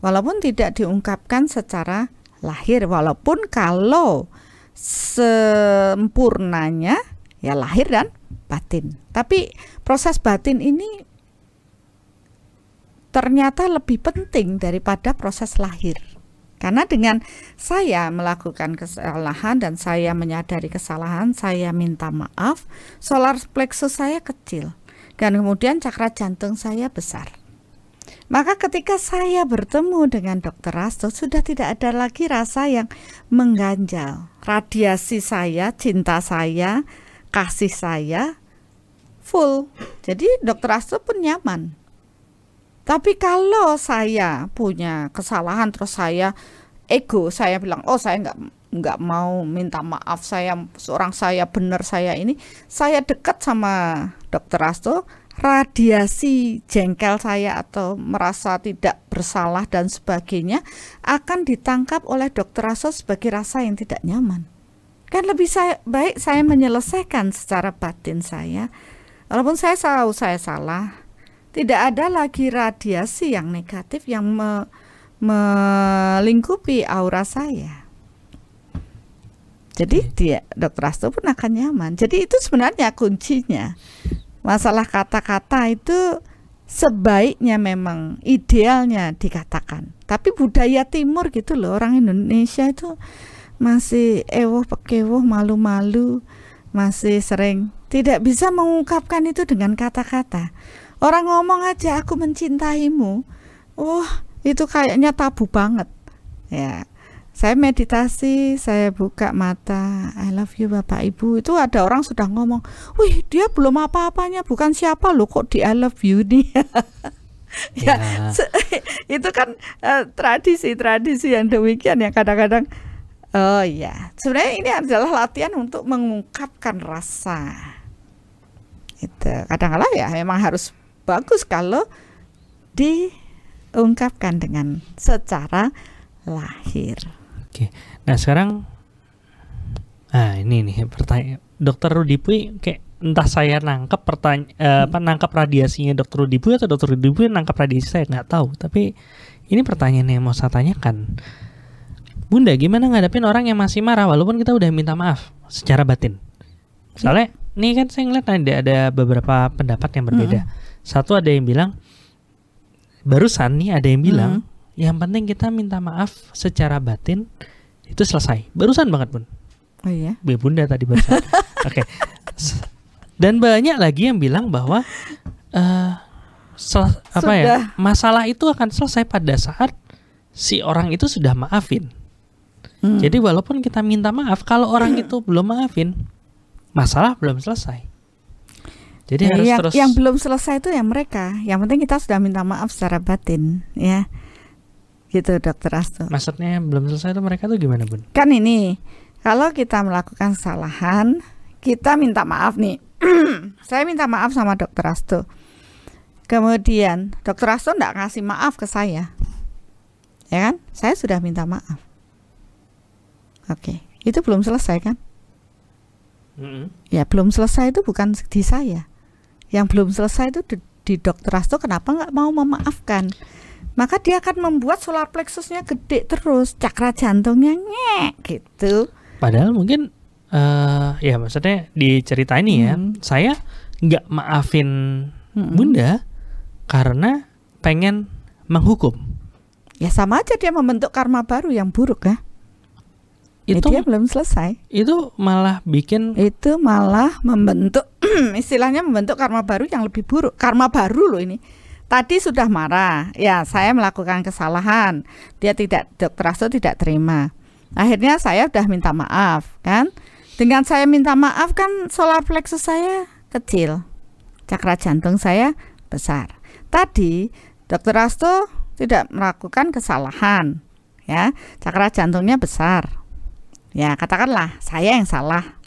Walaupun tidak diungkapkan secara lahir, walaupun kalau sempurnanya ya lahir dan batin. Tapi proses batin ini ternyata lebih penting daripada proses lahir. Karena dengan saya melakukan kesalahan dan saya menyadari kesalahan, saya minta maaf, solar plexus saya kecil dan kemudian cakra jantung saya besar. Maka ketika saya bertemu dengan dokter Rasto sudah tidak ada lagi rasa yang mengganjal. Radiasi saya, cinta saya, kasih saya full. Jadi dokter Rasto pun nyaman. Tapi kalau saya punya kesalahan terus saya ego, saya bilang, oh saya nggak nggak mau minta maaf saya seorang saya benar saya ini saya dekat sama dokter Asto radiasi jengkel saya atau merasa tidak bersalah dan sebagainya akan ditangkap oleh dokter Asto sebagai rasa yang tidak nyaman kan lebih saya, baik saya menyelesaikan secara batin saya walaupun saya tahu saya salah tidak ada lagi radiasi yang negatif yang me, melingkupi aura saya jadi dia dokter Asto pun akan nyaman. Jadi itu sebenarnya kuncinya. Masalah kata-kata itu sebaiknya memang idealnya dikatakan. Tapi budaya timur gitu loh orang Indonesia itu masih ewoh pekewoh malu-malu masih sering tidak bisa mengungkapkan itu dengan kata-kata. Orang ngomong aja aku mencintaimu. Wah, oh, itu kayaknya tabu banget. Ya, saya meditasi, saya buka mata, I love you Bapak Ibu. Itu ada orang sudah ngomong, "Wih, dia belum apa-apanya, bukan siapa loh kok di I love you nih." *laughs* ya, ya. *laughs* itu kan tradisi-tradisi uh, yang demikian yang kadang-kadang Oh ya, sebenarnya ini adalah latihan untuk mengungkapkan rasa. Itu kadang-kala ya memang harus bagus kalau diungkapkan dengan secara lahir. Oke. Nah, sekarang Nah, ini nih pertanyaan Dokter Rudi Pui kayak entah saya nangkep pertanyaan uh, apa nangkep radiasinya Dokter Rudi Pui atau Dokter Rudi Pui nangkep radiasi saya nggak tahu. Tapi ini pertanyaan yang mau saya tanyakan. Bunda, gimana ngadepin orang yang masih marah walaupun kita udah minta maaf secara batin? Soalnya nih kan saya ngeliat ada ada beberapa pendapat yang berbeda. Mm -hmm. Satu ada yang bilang barusan nih ada yang bilang mm -hmm yang penting kita minta maaf secara batin itu selesai. Barusan banget bun. Oh iya. Bu bunda tadi barusan. *laughs* Oke. Okay. Dan banyak lagi yang bilang bahwa uh, apa ya masalah itu akan selesai pada saat si orang itu sudah maafin. Hmm. Jadi walaupun kita minta maaf, kalau orang itu belum maafin, masalah belum selesai. Jadi ya, harus yang, terus yang belum selesai itu yang mereka. Yang penting kita sudah minta maaf secara batin, ya gitu dokter Asto. Maksudnya belum selesai itu mereka tuh gimana bun? Kan ini kalau kita melakukan kesalahan kita minta maaf nih. *clears throat* saya minta maaf sama dokter Asto. Kemudian dokter Asto nggak ngasih maaf ke saya, ya kan? Saya sudah minta maaf. Oke, itu belum selesai kan? Mm-hmm. Ya belum selesai itu bukan di saya. Yang belum selesai itu di, di dokter Asto kenapa nggak mau memaafkan? maka dia akan membuat solar plexusnya gede terus, cakra jantungnya ngek gitu. Padahal mungkin uh, ya maksudnya di cerita ini ya, hmm. saya nggak maafin hmm. bunda karena pengen menghukum. Ya sama aja dia membentuk karma baru yang buruk ya. Itu belum selesai. Itu malah bikin itu malah membentuk *clears throat* istilahnya membentuk karma baru yang lebih buruk. Karma baru loh ini Tadi sudah marah, ya saya melakukan kesalahan. Dia tidak dokter Asto tidak terima. Akhirnya saya sudah minta maaf, kan? Dengan saya minta maaf kan solar plexus saya kecil, cakra jantung saya besar. Tadi dokter Asto tidak melakukan kesalahan, ya cakra jantungnya besar. Ya katakanlah saya yang salah,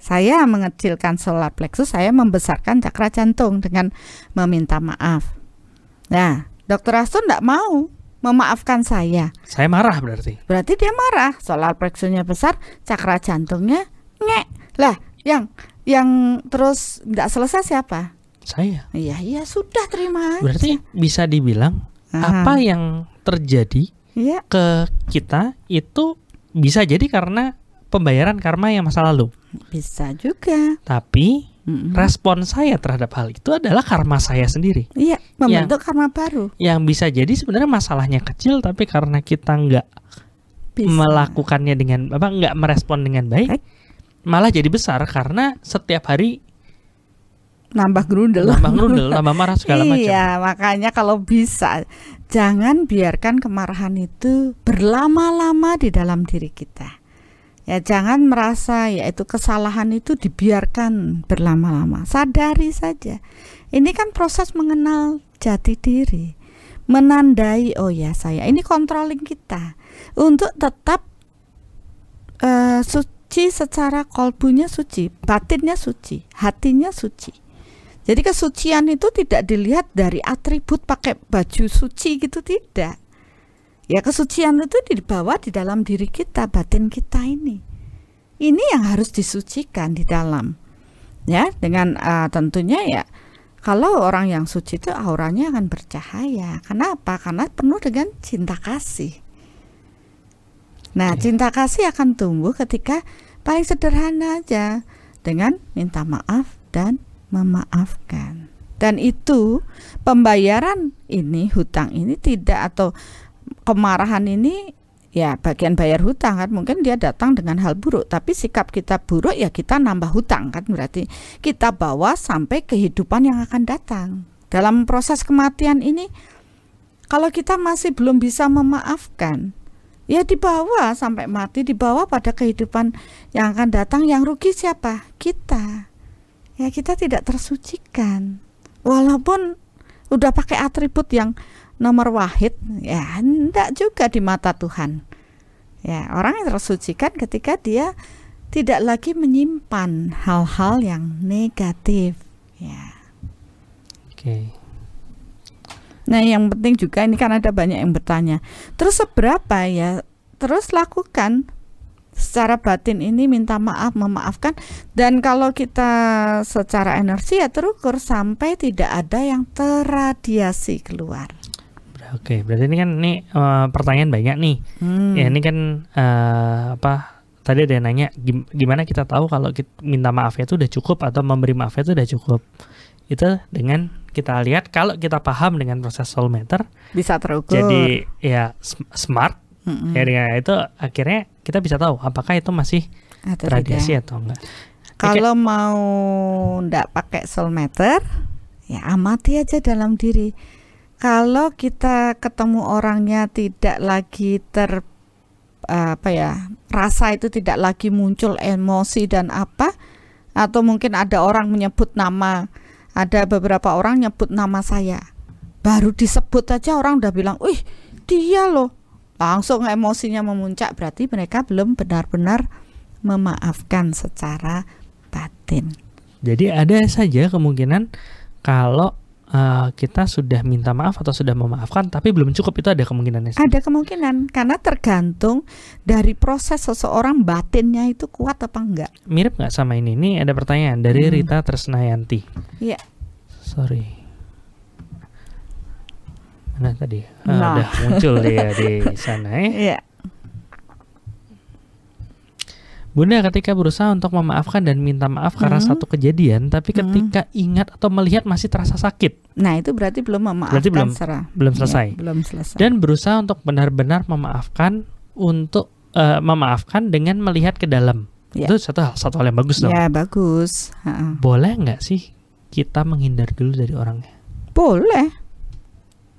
saya mengecilkan solar plexus, saya membesarkan cakra jantung dengan meminta maaf. Nah, dokter Asto tidak mau memaafkan saya. Saya marah berarti. Berarti dia marah. Solar plexusnya besar, cakra jantungnya ngek. Lah, yang yang terus tidak selesai siapa? Saya. Iya, iya sudah terima. Berarti bisa dibilang Aha. apa yang terjadi ya. ke kita itu bisa jadi karena pembayaran karma yang masa lalu. Bisa juga. Tapi Mm-hmm. Respon saya terhadap hal itu adalah karma saya sendiri. Iya, membentuk yang, karma baru. Yang bisa jadi sebenarnya masalahnya kecil, tapi karena kita nggak melakukannya dengan apa nggak merespon dengan baik, malah jadi besar karena setiap hari nambah gerundel, nambah *laughs* gerundel, nambah marah segala macam. Iya, makanya kalau bisa jangan biarkan kemarahan itu berlama-lama di dalam diri kita. Ya jangan merasa yaitu kesalahan itu dibiarkan berlama-lama. Sadari saja. Ini kan proses mengenal jati diri. Menandai oh ya saya ini controlling kita untuk tetap uh, suci secara kolbunya suci, batinnya suci, hatinya suci. Jadi kesucian itu tidak dilihat dari atribut pakai baju suci gitu tidak. Ya kesucian itu dibawa di dalam diri kita, batin kita ini. Ini yang harus disucikan di dalam. Ya, dengan uh, tentunya ya kalau orang yang suci itu auranya akan bercahaya. Kenapa? Karena penuh dengan cinta kasih. Nah, okay. cinta kasih akan tumbuh ketika paling sederhana aja dengan minta maaf dan memaafkan. Dan itu pembayaran ini hutang ini tidak atau kemarahan ini ya bagian bayar hutang kan. Mungkin dia datang dengan hal buruk tapi sikap kita buruk ya kita nambah hutang kan. Berarti kita bawa sampai kehidupan yang akan datang. Dalam proses kematian ini kalau kita masih belum bisa memaafkan ya dibawa sampai mati dibawa pada kehidupan yang akan datang. Yang rugi siapa? Kita ya kita tidak tersucikan. Walaupun udah pakai atribut yang nomor wahid ya tidak juga di mata Tuhan. Ya orang yang tersucikan ketika dia tidak lagi menyimpan hal-hal yang negatif ya. Oke. Okay. nah yang penting juga ini kan ada banyak yang bertanya terus seberapa ya? Terus lakukan secara batin ini minta maaf memaafkan dan kalau kita secara energi ya terukur sampai tidak ada yang terradiasi keluar Oke, berarti ini kan ini uh, pertanyaan banyak nih. Hmm. Ya ini kan uh, apa? Tadi ada yang nanya gimana kita tahu kalau kita minta maafnya itu udah cukup atau memberi maafnya itu udah cukup. Itu dengan kita lihat kalau kita paham dengan proses soul meter bisa terukur. Jadi ya smart. Mm-hmm. Ya dengan itu akhirnya kita bisa tahu apakah itu masih atau radiasi tidak. atau enggak. Kalau Oke. mau ndak pakai soul meter, ya amati aja dalam diri kalau kita ketemu orangnya tidak lagi ter apa ya rasa itu tidak lagi muncul emosi dan apa atau mungkin ada orang menyebut nama ada beberapa orang nyebut nama saya baru disebut aja orang udah bilang wih dia loh langsung emosinya memuncak berarti mereka belum benar-benar memaafkan secara batin. Jadi ada saja kemungkinan kalau uh, kita sudah minta maaf atau sudah memaafkan tapi belum cukup itu ada kemungkinannya ada kemungkinan karena tergantung dari proses seseorang batinnya itu kuat apa enggak. Mirip nggak sama ini? Ini ada pertanyaan dari hmm. Rita Tresnayanti. Iya. Sorry mana tadi ah, nah. udah muncul dia *laughs* di sana ya iya Bunda ketika berusaha untuk memaafkan dan minta maaf hmm. karena satu kejadian, tapi hmm. ketika hmm. ingat atau melihat masih terasa sakit. Nah, itu berarti belum memaafkan berarti belum, secara, belum selesai. Ya, belum selesai. Dan berusaha untuk benar-benar memaafkan untuk uh, memaafkan dengan melihat ke dalam. Ya. Itu satu hal satu hal yang bagus dong. Ya, bagus. Ha-ha. Boleh nggak sih kita menghindar dulu dari orangnya? Boleh.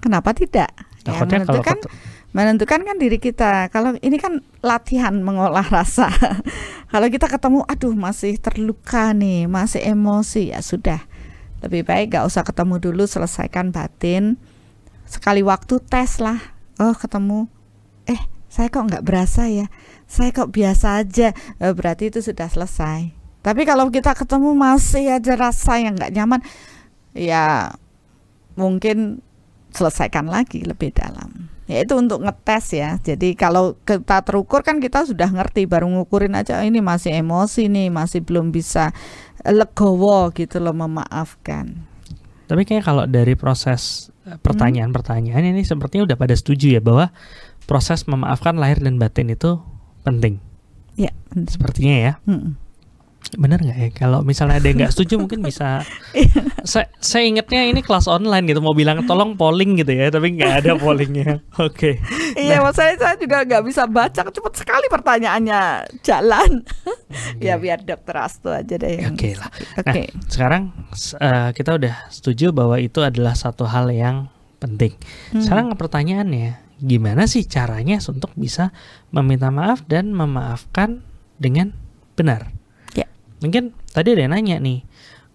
Kenapa tidak? Takutnya ya, kalau kan menentukan kan diri kita. Kalau ini kan latihan mengolah *laughs* rasa. Kalau kita ketemu, aduh masih terluka nih, masih emosi, ya sudah. Lebih baik gak usah ketemu dulu, selesaikan batin. Sekali waktu tes lah. Oh ketemu, eh saya kok nggak berasa ya, saya kok biasa aja. Eh, berarti itu sudah selesai. Tapi kalau kita ketemu masih aja rasa yang nggak nyaman, ya mungkin selesaikan lagi lebih dalam. Ya itu untuk ngetes ya. Jadi kalau kita terukur kan kita sudah ngerti baru ngukurin aja oh, ini masih emosi nih masih belum bisa legowo gitu loh memaafkan. Tapi kayak kalau dari proses eh, pertanyaan-pertanyaan ini sepertinya udah pada setuju ya bahwa proses memaafkan lahir dan batin itu penting. Ya sepertinya ya. Hmm bener nggak ya? Kalau misalnya ada yang nggak setuju mungkin bisa *laughs* saya saya ingetnya ini kelas online gitu mau bilang tolong polling gitu ya tapi nggak ada pollingnya. *laughs* Oke. Okay. iya nah. saya saya juga nggak bisa baca cepet sekali pertanyaannya. Jalan. Ya biar dokter Astu aja deh oke okay lah oke. okay. nah, sekarang uh, kita udah setuju bahwa itu adalah satu hal yang penting. Hmm. sekarang pertanyaannya gimana sih caranya untuk bisa meminta maaf dan memaafkan dengan benar Mungkin tadi ada yang nanya nih,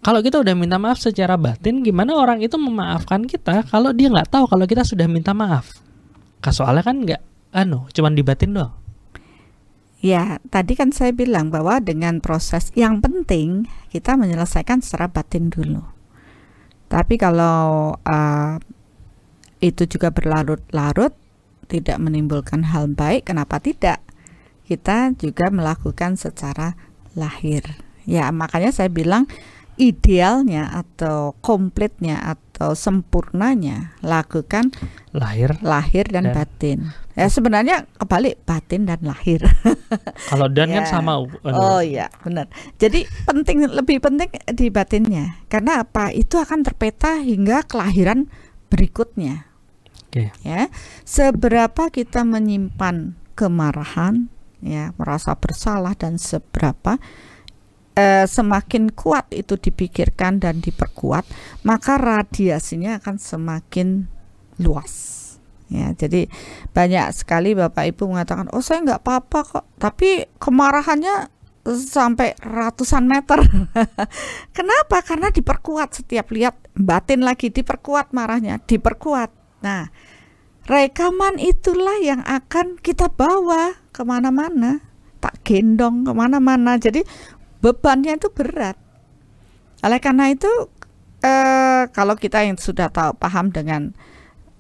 kalau kita udah minta maaf secara batin, gimana orang itu memaafkan kita kalau dia nggak tahu kalau kita sudah minta maaf? Soalnya kan nggak, anu, cuman di batin doang. Ya, tadi kan saya bilang bahwa dengan proses yang penting kita menyelesaikan secara batin dulu. Tapi kalau uh, itu juga berlarut-larut, tidak menimbulkan hal baik, kenapa tidak? Kita juga melakukan secara lahir. Ya, makanya saya bilang idealnya atau komplitnya atau sempurnanya lakukan lahir lahir dan, dan batin. Ya sebenarnya kebalik batin dan lahir. *laughs* Kalau dan kan ya. kan sama oh iya benar. Jadi penting lebih penting di batinnya. Karena apa? Itu akan terpeta hingga kelahiran berikutnya. Okay. ya seberapa kita menyimpan kemarahan ya merasa bersalah dan seberapa eh, semakin kuat itu dipikirkan dan diperkuat, maka radiasinya akan semakin luas. Ya, jadi banyak sekali bapak ibu mengatakan, oh saya nggak apa-apa kok, tapi kemarahannya sampai ratusan meter. *laughs* Kenapa? Karena diperkuat setiap lihat batin lagi diperkuat marahnya, diperkuat. Nah, rekaman itulah yang akan kita bawa ke mana-mana, tak gendong ke mana-mana. Jadi bebannya itu berat. Oleh karena itu eh, kalau kita yang sudah tahu paham dengan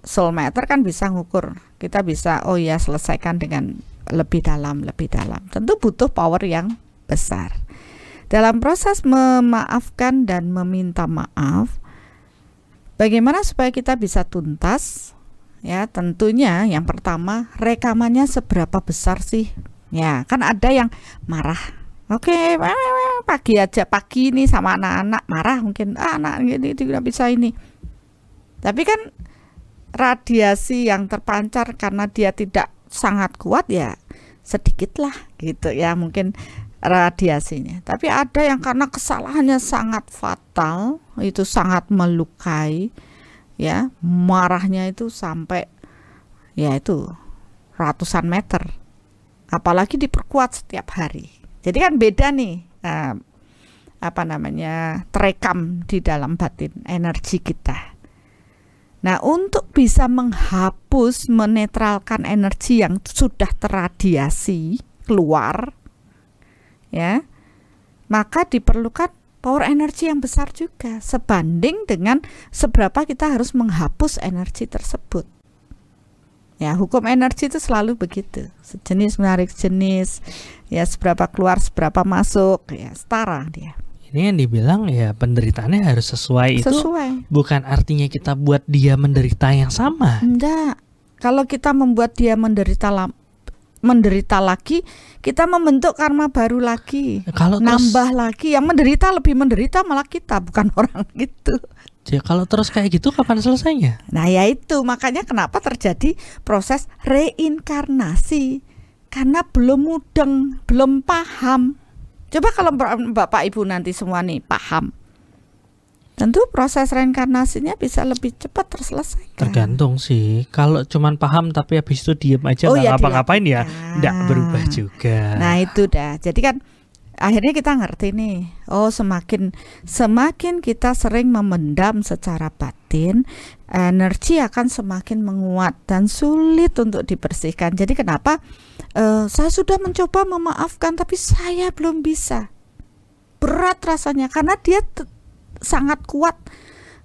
soul matter kan bisa ngukur. Kita bisa oh ya selesaikan dengan lebih dalam, lebih dalam. Tentu butuh power yang besar. Dalam proses memaafkan dan meminta maaf, bagaimana supaya kita bisa tuntas? Ya, tentunya yang pertama rekamannya seberapa besar sih? Ya, kan ada yang marah Oke, pagi aja pagi ini sama anak-anak marah mungkin ah, anak ini tidak bisa ini. Tapi kan radiasi yang terpancar karena dia tidak sangat kuat ya sedikit lah gitu ya mungkin radiasinya. Tapi ada yang karena kesalahannya sangat fatal, itu sangat melukai ya, marahnya itu sampai ya itu ratusan meter. Apalagi diperkuat setiap hari jadi kan beda nih uh, apa namanya terekam di dalam batin energi kita. Nah, untuk bisa menghapus, menetralkan energi yang sudah terradiasi keluar, ya, maka diperlukan power energi yang besar juga, sebanding dengan seberapa kita harus menghapus energi tersebut. Ya, hukum energi itu selalu begitu. Sejenis menarik jenis, ya seberapa keluar, seberapa masuk, ya setara dia. Ini yang dibilang ya penderitaannya harus sesuai, sesuai. itu bukan artinya kita buat dia menderita yang sama. Enggak. Kalau kita membuat dia menderita menderita lagi, kita membentuk karma baru lagi. Kalau nambah terus, lagi, yang menderita lebih menderita malah kita, bukan *laughs* orang gitu. Ya kalau terus kayak gitu kapan selesainya? Nah ya itu makanya kenapa terjadi proses reinkarnasi karena belum mudeng, belum paham. Coba kalau bapak ibu nanti semua nih paham, tentu proses reinkarnasinya bisa lebih cepat terselesaikan. Tergantung sih. Kalau cuman paham tapi habis itu diem aja oh, nggak ya, ngapa-ngapain ya, nggak berubah juga. Nah itu dah. Jadi kan akhirnya kita ngerti nih oh semakin semakin kita sering memendam secara batin energi akan semakin menguat dan sulit untuk dibersihkan. Jadi kenapa? Uh, saya sudah mencoba memaafkan tapi saya belum bisa. Berat rasanya karena dia sangat kuat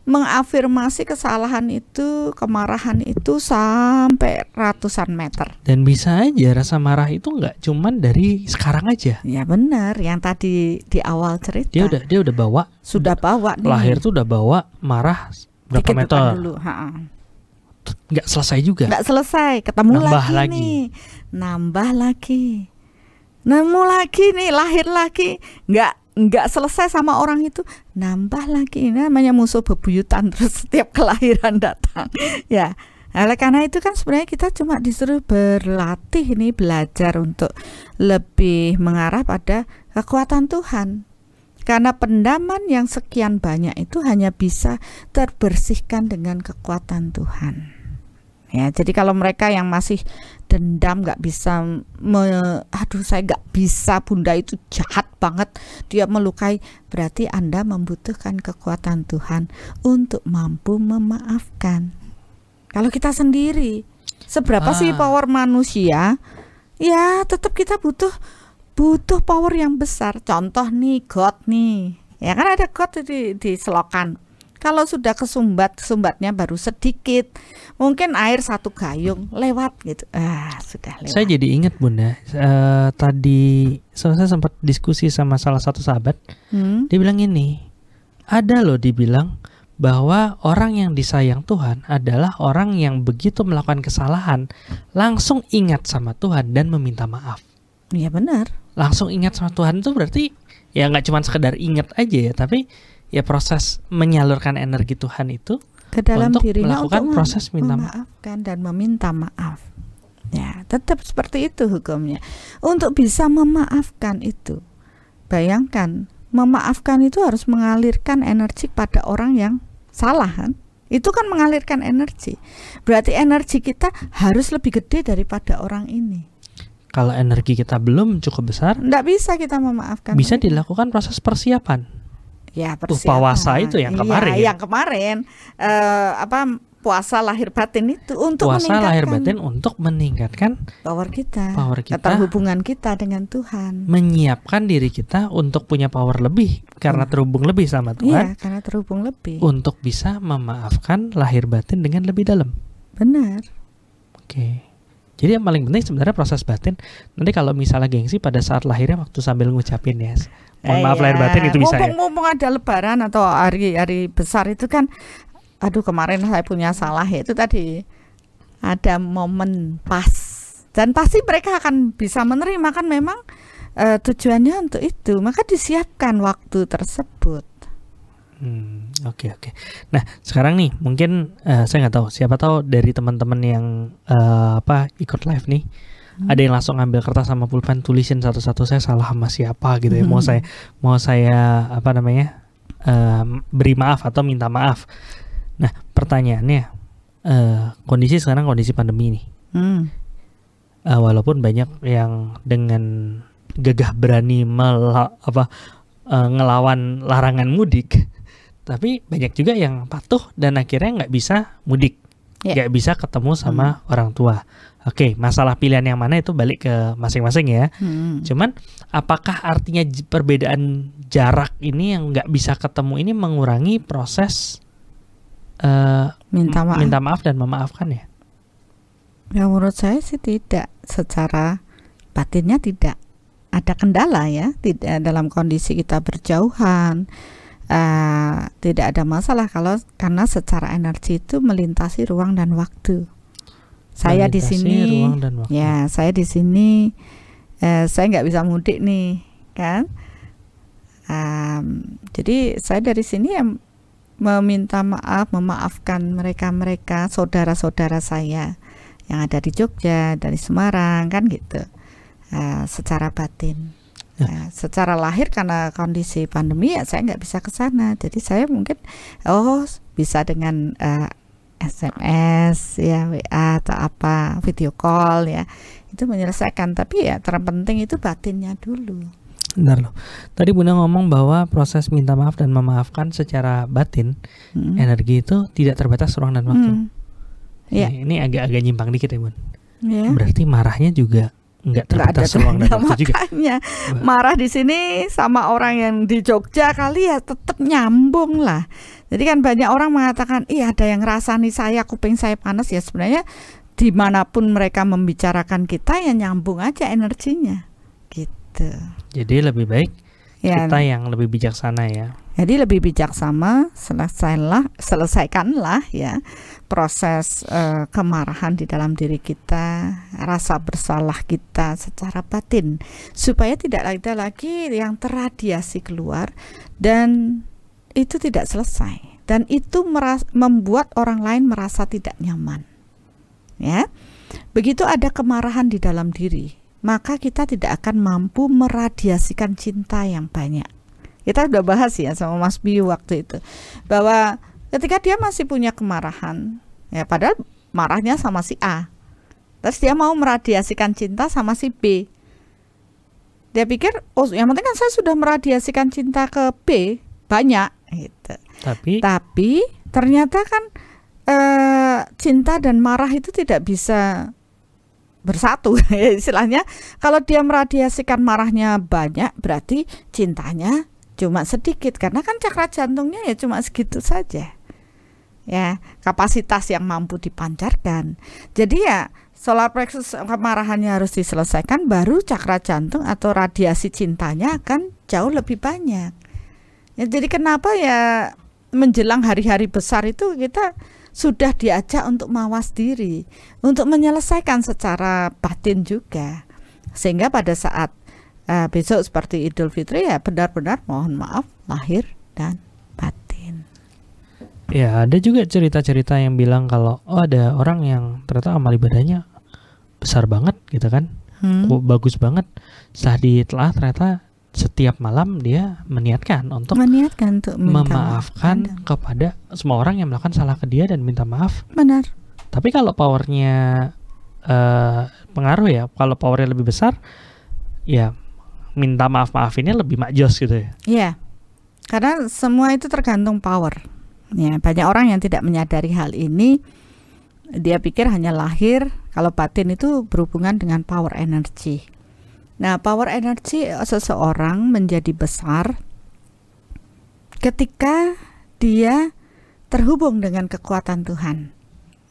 mengafirmasi kesalahan itu, kemarahan itu sampai ratusan meter. Dan bisa aja rasa marah itu nggak cuman dari sekarang aja. Ya benar, yang tadi di awal cerita. Dia udah dia udah bawa. Sudah bawa nih. Lahir tuh udah bawa marah berapa Dikit meter? Dulu, ha -ha. Nggak selesai juga. Nggak selesai, ketemu Nambah lagi, lagi nih. Nambah lagi. Nemu lagi nih, lahir lagi. Nggak nggak selesai sama orang itu nambah lagi. Ini namanya musuh bebuyutan *laughs* terus setiap kelahiran datang. *laughs* Ya oleh karena itu kan sebenarnya kita cuma disuruh berlatih ini belajar untuk lebih mengarah pada kekuatan Tuhan. Karena pendaman yang sekian banyak itu hanya bisa terbersihkan dengan kekuatan Tuhan ya jadi kalau mereka yang masih dendam nggak bisa me, aduh saya nggak bisa bunda itu jahat banget dia melukai berarti anda membutuhkan kekuatan Tuhan untuk mampu memaafkan kalau kita sendiri seberapa ah. sih power manusia ya tetap kita butuh butuh power yang besar. Contoh nih God nih, ya kan ada God di di selokan. Kalau sudah kesumbat, sumbatnya baru sedikit, mungkin air satu gayung lewat gitu. Ah, sudah lewat. Saya jadi ingat Bunda, uh, tadi saya sempat diskusi sama salah satu sahabat. Hmm? Dia bilang ini, ada loh dibilang bahwa orang yang disayang Tuhan adalah orang yang begitu melakukan kesalahan langsung ingat sama Tuhan dan meminta maaf. Iya benar. Langsung ingat sama Tuhan itu berarti ya nggak cuma sekedar ingat aja ya, tapi ya proses menyalurkan energi Tuhan itu ke dalam untuk dirinya melakukan untuk proses minta memaafkan dan meminta maaf. Ya, tetap seperti itu hukumnya. Untuk bisa memaafkan itu, bayangkan memaafkan itu harus mengalirkan energi pada orang yang salah kan? Itu kan mengalirkan energi. Berarti energi kita harus lebih gede daripada orang ini. Kalau energi kita belum cukup besar, tidak bisa kita memaafkan. Bisa mereka. dilakukan proses persiapan ya persiapan. puasa itu yang iya, kemarin. Iya, yang kemarin uh, apa puasa lahir batin itu untuk puasa lahir batin untuk meningkatkan power kita, power kita, hubungan kita dengan Tuhan, menyiapkan diri kita untuk punya power lebih karena hmm. terhubung lebih sama Tuhan. Iya, karena terhubung lebih. Untuk bisa memaafkan lahir batin dengan lebih dalam. Benar. Oke. Jadi yang paling penting sebenarnya proses batin. Nanti kalau misalnya gengsi pada saat lahirnya waktu sambil ngucapin ya, mohon eh, maaf lahir iya. batin itu bisa mumpung, ya. Mumpung ada lebaran atau hari-hari besar itu kan, aduh kemarin saya punya salah ya itu tadi ada momen pas dan pasti mereka akan bisa menerima kan memang uh, tujuannya untuk itu maka disiapkan waktu tersebut. Hmm, oke okay, oke. Okay. Nah sekarang nih mungkin uh, saya nggak tahu siapa tahu dari teman-teman yang uh, apa ikut live nih hmm. ada yang langsung ngambil kertas sama pulpen tulisin satu-satu saya salah sama siapa gitu ya. Hmm. Mau saya mau saya apa namanya uh, beri maaf atau minta maaf. Nah pertanyaannya uh, kondisi sekarang kondisi pandemi nih. Hmm. Uh, walaupun banyak yang dengan gagah berani mel apa uh, ngelawan larangan mudik tapi banyak juga yang patuh dan akhirnya nggak bisa mudik ya. nggak yeah. bisa ketemu sama hmm. orang tua oke masalah pilihan yang mana itu balik ke masing-masing ya. Hmm. cuman apakah artinya perbedaan jarak ini yang nggak bisa ketemu ini mengurangi proses uh, minta maaf. minta maaf dan memaafkan ya? Ya menurut saya sih tidak. Secara batinnya tidak. Ada kendala ya tidak dalam kondisi kita berjauhan. Uh, tidak ada masalah kalau karena secara energi itu melintasi ruang dan waktu. Saya di sini, ya saya di sini, uh, saya nggak bisa mudik nih, kan? Um, jadi saya dari sini yang meminta maaf, memaafkan mereka-mereka saudara-saudara saya yang ada di Jogja, dari Semarang, kan gitu, uh, secara batin. Nah, secara lahir karena kondisi pandemi ya saya nggak bisa ke sana. Jadi saya mungkin oh bisa dengan uh, eh, SMS ya WA atau apa video call ya itu menyelesaikan. Tapi ya terpenting itu batinnya dulu. Benar loh. Tadi Bunda ngomong bahwa proses minta maaf dan memaafkan secara batin hmm. energi itu tidak terbatas ruang dan waktu. Hmm. Ya. Ini, ini agak-agak nyimpang dikit ya Bun. Ya. Berarti marahnya juga nggak terbatas ruang dan waktu juga. Makanya marah di sini sama orang yang di Jogja kali ya tetap nyambung lah. Jadi kan banyak orang mengatakan, iya ada yang nih saya kuping saya panas ya sebenarnya di mana pun mereka membicarakan kita ya nyambung aja energinya, gitu. Jadi lebih baik ya, kita yang lebih bijaksana ya. Jadi lebih bijaksana selesailah selesaikanlah ya proses uh, kemarahan di dalam diri kita, rasa bersalah kita secara batin supaya tidak ada lagi yang terradiasi keluar dan itu tidak selesai dan itu membuat orang lain merasa tidak nyaman. Ya. Begitu ada kemarahan di dalam diri, maka kita tidak akan mampu meradiasikan cinta yang banyak kita udah bahas ya sama Mas Biu waktu itu bahwa ketika dia masih punya kemarahan ya padahal marahnya sama si A. Terus dia mau meradiasikan cinta sama si B. Dia pikir oh yang penting kan saya sudah meradiasikan cinta ke B banyak gitu. Tapi tapi ternyata kan e, cinta dan marah itu tidak bisa bersatu. *laughs* Istilahnya kalau dia meradiasikan marahnya banyak berarti cintanya cuma sedikit karena kan cakra jantungnya ya cuma segitu saja. Ya kapasitas yang mampu dipancarkan. Jadi ya solar plexus kemarahannya harus diselesaikan baru cakra jantung atau radiasi cintanya akan jauh lebih banyak. Ya jadi kenapa ya menjelang hari-hari besar itu kita sudah diajak untuk mawas diri, untuk menyelesaikan secara batin juga. Sehingga pada saat uh, besok seperti Idul Fitri ya benar-benar mohon maaf lahir dan batin. Ya, ada juga cerita-cerita yang bilang kalau oh ada orang yang ternyata amal ibadahnya besar banget gitu kan. Hmm. Bagus banget. Setelah ditelah ternyata setiap malam dia meniatkan untuk meniatkan untuk memaafkan maaf. kepada semua orang yang melakukan salah ke dia dan minta maaf. Benar. Tapi kalau powernya uh, pengaruh ya, kalau powernya lebih besar, ya minta maaf maafinnya lebih makjos gitu ya. Iya. Karena semua itu tergantung power. Ya, banyak orang yang tidak menyadari hal ini. Dia pikir hanya lahir, kalau batin itu berhubungan dengan power energy. Nah, power energy seseorang menjadi besar ketika dia terhubung dengan kekuatan Tuhan.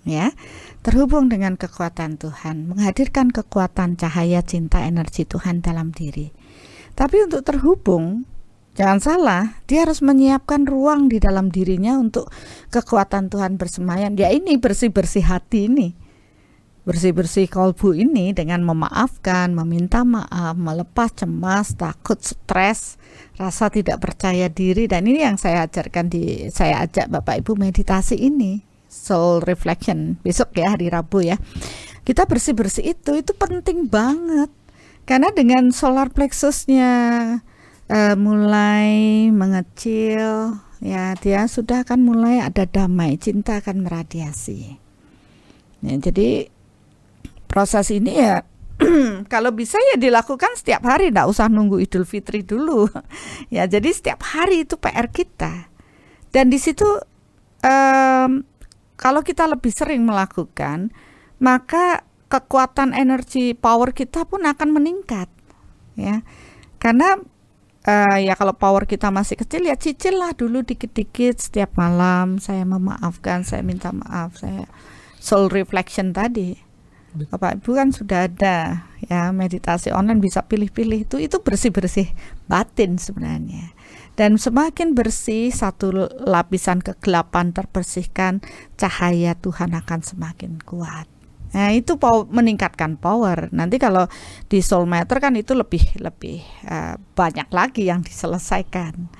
Ya, terhubung dengan kekuatan Tuhan, menghadirkan kekuatan cahaya cinta energi Tuhan dalam diri. Tapi untuk terhubung, jangan salah, dia harus menyiapkan ruang di dalam dirinya untuk kekuatan Tuhan bersemayam. Ya ini bersih-bersih hati ini bersih-bersih kolbu ini dengan memaafkan, meminta maaf, melepas cemas, takut, stres, rasa tidak percaya diri dan ini yang saya ajarkan di saya ajak Bapak Ibu meditasi ini soul reflection besok ya hari Rabu ya. Kita bersih-bersih itu itu penting banget. Karena dengan solar plexusnya uh, mulai mengecil ya dia sudah akan mulai ada damai, cinta akan meradiasi. Ya, jadi proses ini ya *clears throat* kalau bisa ya dilakukan setiap hari, tidak usah nunggu Idul Fitri dulu. *laughs* ya, jadi setiap hari itu PR kita. Dan di situ um, kalau kita lebih sering melakukan, maka kekuatan energi power kita pun akan meningkat. Ya, karena uh, ya kalau power kita masih kecil ya cicil lah dulu dikit-dikit setiap malam saya memaafkan, saya minta maaf, saya soul reflection tadi Bapak Ibu kan sudah ada ya meditasi online bisa pilih-pilih itu itu bersih-bersih batin sebenarnya. Dan semakin bersih satu lapisan kegelapan terbersihkan, cahaya Tuhan akan semakin kuat. Nah, itu power, meningkatkan power. Nanti kalau di soul matter kan itu lebih lebih uh, banyak lagi yang diselesaikan.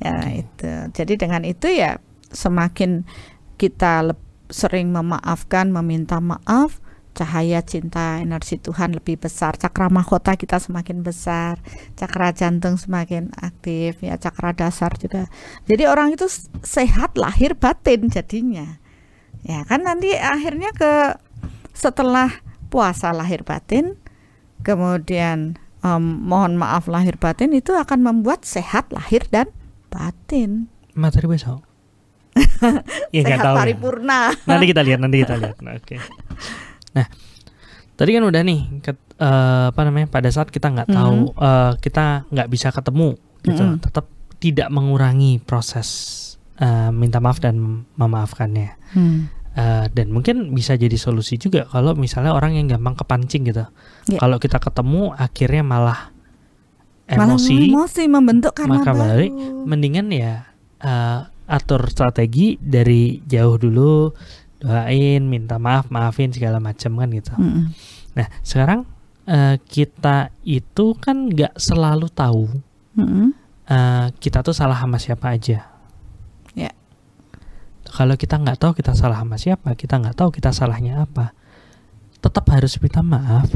Ya, itu. Jadi dengan itu ya semakin kita sering memaafkan, meminta maaf, cahaya cinta energi Tuhan lebih besar cakra mahkota kita semakin besar cakra jantung semakin aktif ya cakra dasar juga jadi orang itu sehat lahir batin jadinya ya kan nanti akhirnya ke setelah puasa lahir batin kemudian um, mohon maaf lahir batin itu akan membuat sehat lahir dan batin materi besok *laughs* ya, sehat tahu paripurna ya. nanti kita lihat nanti kita lihat *laughs* oke okay. Nah, tadi kan udah nih, ke, uh, apa namanya? Pada saat kita nggak mm -hmm. tahu, uh, kita nggak bisa ketemu, gitu, mm -hmm. tetap tidak mengurangi proses uh, minta maaf dan memaafkannya. Mm. Uh, dan mungkin bisa jadi solusi juga kalau misalnya orang yang gampang kepancing gitu. Yeah. Kalau kita ketemu akhirnya malah emosi, malah emosi membentuk karena maka balik mendingan ya uh, atur strategi dari jauh dulu doain minta maaf maafin segala macam kan gitu mm -hmm. nah sekarang uh, kita itu kan nggak selalu tahu mm -hmm. uh, kita tuh salah sama siapa aja. Kalau kita nggak tahu kita salah sama siapa kita nggak tahu kita salahnya apa tetap harus minta maaf.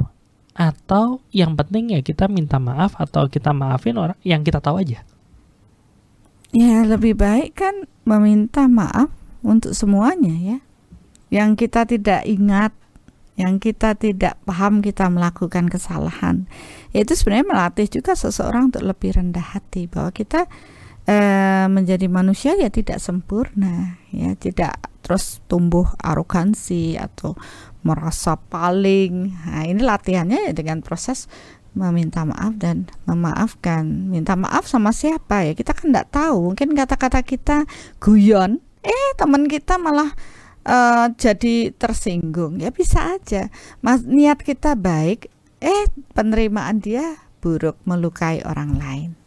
Atau yang penting ya kita minta maaf atau kita maafin orang yang kita tahu aja. Ya lebih baik kan meminta maaf untuk semuanya ya. Yang kita tidak ingat, yang kita tidak paham kita melakukan kesalahan. Itu sebenarnya melatih juga seseorang untuk lebih rendah hati bahwa kita e, menjadi manusia ya tidak sempurna, ya tidak terus tumbuh arogansi atau merasa paling. Nah, ini latihannya ya dengan proses meminta maaf dan memaafkan. Minta maaf sama siapa ya? Kita kan tidak tahu. Mungkin kata-kata kita guyon, eh teman kita malah uh, jadi tersinggung. Ya bisa aja. Mas niat kita baik, eh penerimaan dia buruk melukai orang lain.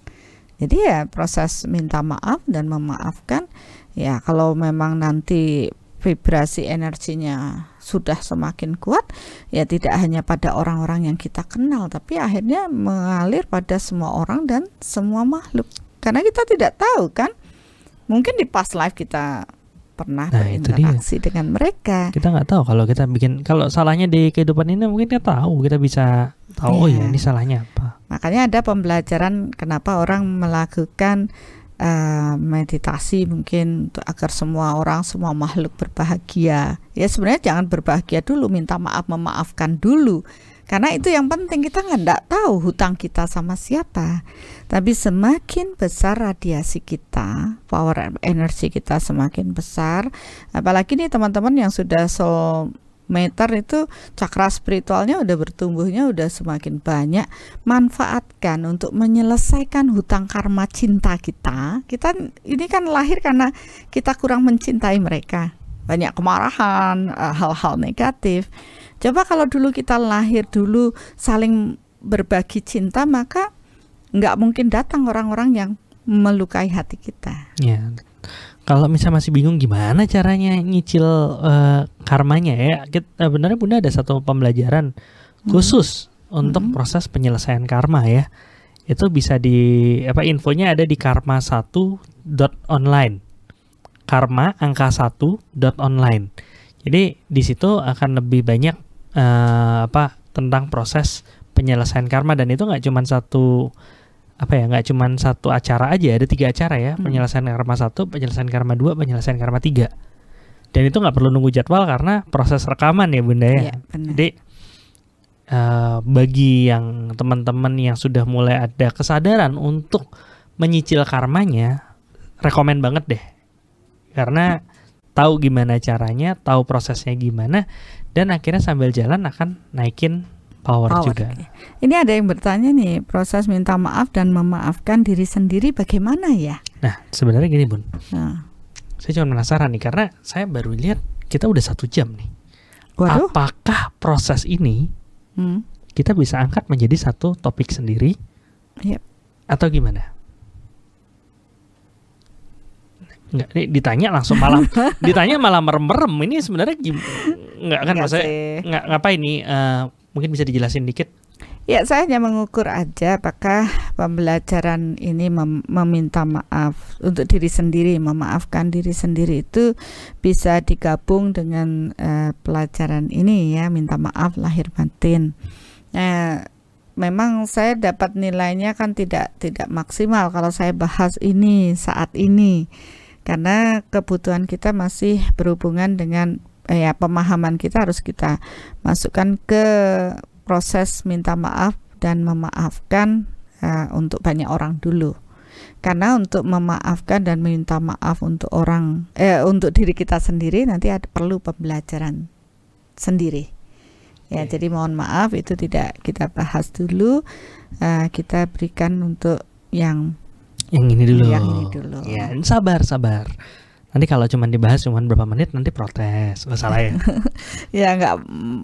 Jadi ya proses minta maaf dan memaafkan ya kalau memang nanti vibrasi energinya sudah semakin kuat ya tidak hanya pada orang-orang yang kita kenal tapi akhirnya mengalir pada semua orang dan semua makhluk. Karena kita tidak tahu kan mungkin di past life kita pernah nah, berinteraksi dengan mereka. Kita nggak tahu kalau kita bikin kalau salahnya di kehidupan ini mungkin kita tahu kita bisa tahu yeah. oh ya ini salahnya apa. Makanya ada pembelajaran kenapa orang melakukan uh, meditasi mungkin untuk agar semua orang semua makhluk berbahagia. Ya sebenarnya jangan berbahagia dulu minta maaf memaafkan dulu karena itu yang penting kita nggak tahu hutang kita sama siapa. Tapi semakin besar radiasi kita power energi kita semakin besar apalagi nih teman-teman yang sudah soul meter itu cakra spiritualnya udah bertumbuhnya udah semakin banyak manfaatkan untuk menyelesaikan hutang karma cinta kita. Kita ini kan lahir karena kita kurang mencintai mereka. Banyak kemarahan eh, hal-hal negatif coba kalau dulu kita lahir dulu saling berbagi cinta maka nggak mungkin datang orang-orang yang melukai hati kita ya kalau misalnya masih bingung gimana caranya nyicil uh, karmanya ya, kita benernya Bunda ada satu pembelajaran hmm. khusus untuk hmm. proses penyelesaian karma ya. Itu bisa di apa infonya ada di karma 1 online. Karma angka 1 online. Jadi di situ akan lebih banyak uh, apa tentang proses penyelesaian karma. Dan itu nggak cuma satu apa ya nggak cuma satu acara aja. Ada tiga acara ya. Hmm. penyelesaian karma satu penyelesaian karma dua penyelesaian karma tiga. Dan itu nggak perlu nunggu jadwal karena proses rekaman ya bunda ya, ya jadi uh, bagi yang teman-teman yang sudah mulai ada kesadaran untuk menyicil karmanya rekomend banget deh. Karena tahu gimana caranya tahu prosesnya gimana dan akhirnya sambil jalan akan naikin power, power juga. Ini ada yang bertanya nih, proses minta maaf dan memaafkan diri sendiri bagaimana ya? Nah, sebenarnya gini bun, nah. saya cuma penasaran nih karena saya baru lihat kita udah satu jam nih. Waduh. Apakah proses ini hmm. kita bisa angkat menjadi satu topik sendiri? Yep. Atau gimana? Enggak, ini ditanya langsung malam *laughs* ditanya malah merem-merem. Ini sebenarnya nggak kan maksudnya nggak ngapain nih uh, Mungkin bisa dijelasin dikit? Ya, saya hanya mengukur aja apakah pembelajaran ini mem meminta maaf untuk diri sendiri, memaafkan diri sendiri itu bisa digabung dengan uh, pelajaran ini ya, minta maaf lahir batin. Nah, memang saya dapat nilainya kan tidak tidak maksimal kalau saya bahas ini saat ini karena kebutuhan kita masih berhubungan dengan eh, ya pemahaman kita harus kita masukkan ke proses minta maaf dan memaafkan uh, untuk banyak orang dulu. Karena untuk memaafkan dan minta maaf untuk orang eh untuk diri kita sendiri nanti ada perlu pembelajaran sendiri. Ya, okay. jadi mohon maaf itu tidak kita bahas dulu. Uh, kita berikan untuk yang yang ini dulu. Yang ini dulu. Ya, sabar, sabar. Nanti kalau cuma dibahas cuma berapa menit nanti protes. Oh, salah ya. *laughs* ya nggak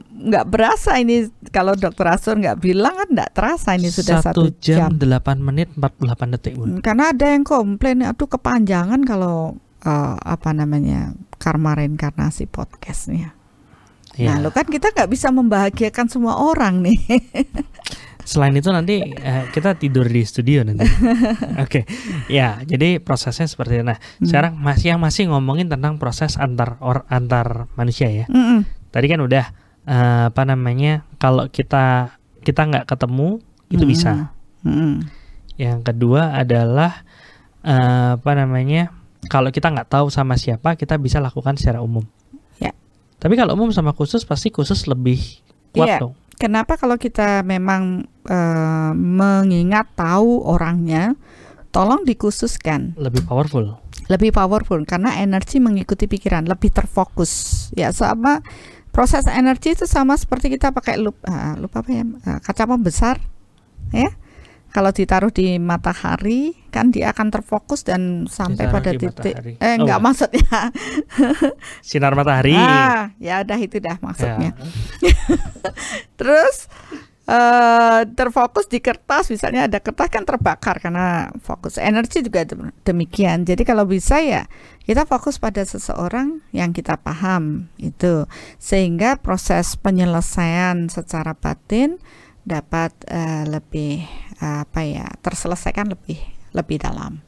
nggak berasa ini kalau dokter Asur nggak bilang kan nggak terasa ini sudah satu jam, delapan menit empat puluh delapan detik bun. Karena ada yang komplain aduh kepanjangan kalau uh, apa namanya karma reinkarnasi podcastnya. Ya. Nah lo kan kita nggak bisa membahagiakan semua orang nih. *laughs* Selain itu nanti uh, kita tidur di studio nanti. *laughs* Oke, okay. ya jadi prosesnya seperti itu. Nah, hmm. sekarang masih yang masih ngomongin tentang proses antar or, antar manusia ya. Hmm. Tadi kan udah uh, apa namanya kalau kita kita nggak ketemu itu hmm. bisa. Hmm. Yang kedua adalah uh, apa namanya kalau kita nggak tahu sama siapa kita bisa lakukan secara umum. Ya. Tapi kalau umum sama khusus pasti khusus lebih kuat yeah. dong. Kenapa kalau kita memang uh, mengingat tahu orangnya, tolong dikhususkan. Lebih powerful. lebih powerful karena energi mengikuti pikiran, lebih terfokus. Ya sama proses energi itu sama seperti kita pakai loop, uh, loop apa ya, uh, kaca pembesar, ya. Kalau ditaruh di matahari kan dia akan terfokus dan sampai Ditaruh pada titik. matahari. Eh Oh, enggak maksudnya. *laughs* Sinar matahari. Ah, ya udah itu dah maksudnya. Ya. *laughs* Terus eh terfokus di kertas, misalnya ada kertas kan terbakar karena fokus. Energi juga dem- demikian. Jadi kalau bisa ya kita fokus pada seseorang yang kita paham itu, sehingga proses penyelesaian secara batin dapat eh, lebih apa ya terselesaikan lebih lebih dalam.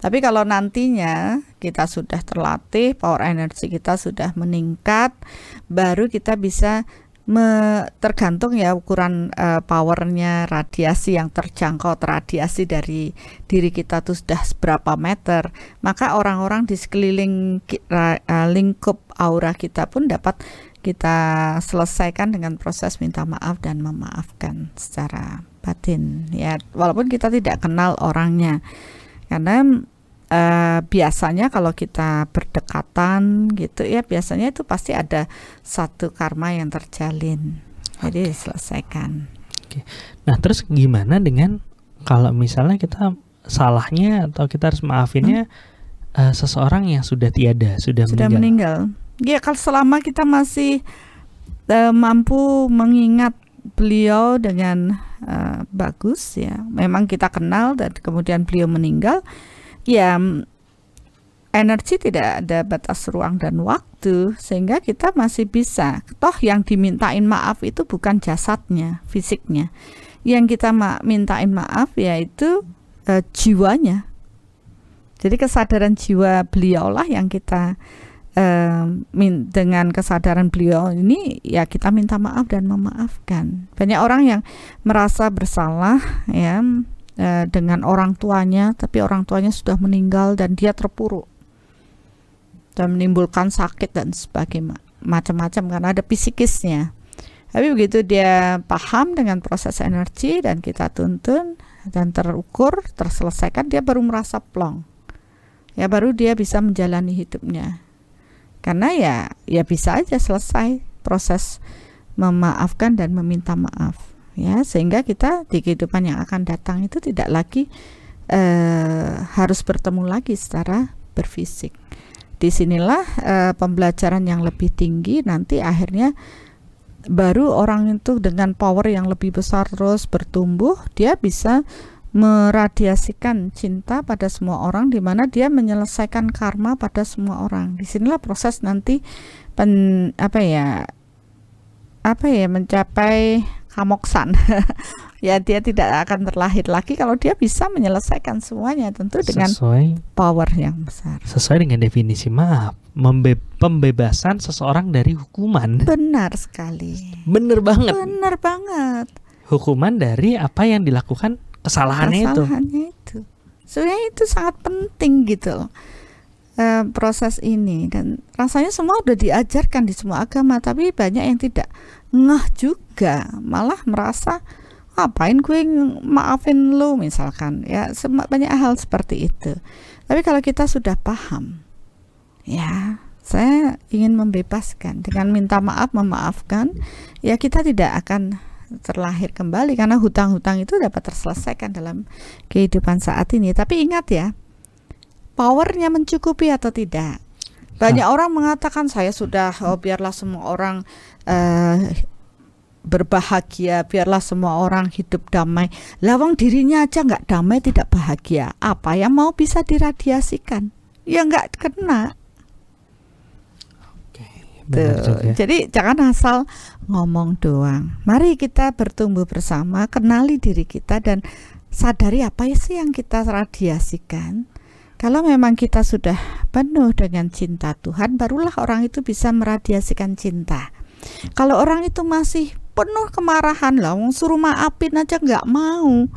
Tapi kalau nantinya kita sudah terlatih, power energi kita sudah meningkat, baru kita bisa me- tergantung ya ukuran eh, powernya radiasi yang terjangkau radiasi dari diri kita tuh sudah seberapa meter maka orang-orang di sekeliling eh, lingkup aura kita pun dapat kita selesaikan dengan proses minta maaf dan memaafkan secara batin ya. Walaupun kita tidak kenal orangnya. Karena eh, biasanya kalau kita berdekatan gitu ya biasanya itu pasti ada satu karma yang terjalin. Jadi selesaikan. Nah, terus gimana dengan kalau misalnya kita salahnya atau kita harus maafinnya eh, seseorang yang sudah tiada, sudah, sudah meninggal. meninggal ya kalau selama kita masih eh, mampu mengingat beliau dengan eh, bagus ya memang kita kenal dan kemudian beliau meninggal ya energi tidak ada batas ruang dan waktu sehingga kita masih bisa. Toh yang dimintain maaf itu bukan jasadnya fisiknya. Yang kita ma- mintain maaf yaitu eh, jiwanya. Jadi kesadaran jiwa beliau lah yang kita dengan kesadaran beliau ini ya kita minta maaf dan memaafkan. Banyak orang yang merasa bersalah ya eh, dengan orang tuanya tapi orang tuanya sudah meninggal dan dia terpuruk. Dan menimbulkan sakit dan sebagainya macam-macam karena ada psikisnya. Tapi begitu dia paham dengan proses energi dan kita tuntun dan terukur terselesaikan dia baru merasa plong. Ya baru dia bisa menjalani hidupnya karena ya ya bisa aja selesai proses memaafkan dan meminta maaf ya. Sehingga kita di kehidupan yang akan datang itu tidak lagi eh, harus bertemu lagi secara berfisik. Di sinilah eh, pembelajaran yang lebih tinggi. Nanti akhirnya baru orang itu dengan power yang lebih besar terus bertumbuh dia bisa meradiasikan cinta pada semua orang di mana dia menyelesaikan karma pada semua orang. Di sinilah proses nanti pen, apa ya apa ya mencapai kamoksan. *laughs* Ya dia tidak akan terlahir lagi kalau dia bisa menyelesaikan semuanya tentu dengan sesuai power yang besar. sesuai dengan definisi maaf, membe- pembebasan seseorang dari hukuman. benar sekali. Bener banget. benar banget. Hukuman dari apa yang dilakukan kesalahannya itu. kesalahannya itu. Sebenarnya itu sangat penting gitu loh eh, proses ini. Dan rasanya semua udah diajarkan di semua agama tapi banyak yang tidak ngeh juga. Malah merasa ngapain gue maafin lo misalkan ya banyak hal seperti itu. Tapi kalau kita sudah paham ya saya ingin membebaskan dengan minta maaf memaafkan ya kita tidak akan terlahir kembali karena hutang-hutang itu dapat terselesaikan dalam kehidupan saat ini. Tapi ingat ya powernya mencukupi atau tidak? Banyak orang mengatakan saya sudah oh, biarlah semua orang eh, berbahagia biarlah semua orang hidup damai. Lawang dirinya aja nggak damai tidak bahagia. Apa yang mau bisa diradiasikan? Ya nggak kena Benar Tuh. juga. Jadi jangan asal ngomong doang. Mari kita bertumbuh bersama, kenali diri kita dan sadari apa sih yang kita radiasikan. Kalau memang kita sudah penuh dengan cinta Tuhan, barulah orang itu bisa meradiasikan cinta. Kalau orang itu masih penuh kemarahan lah, wong suruh maafin aja nggak mau.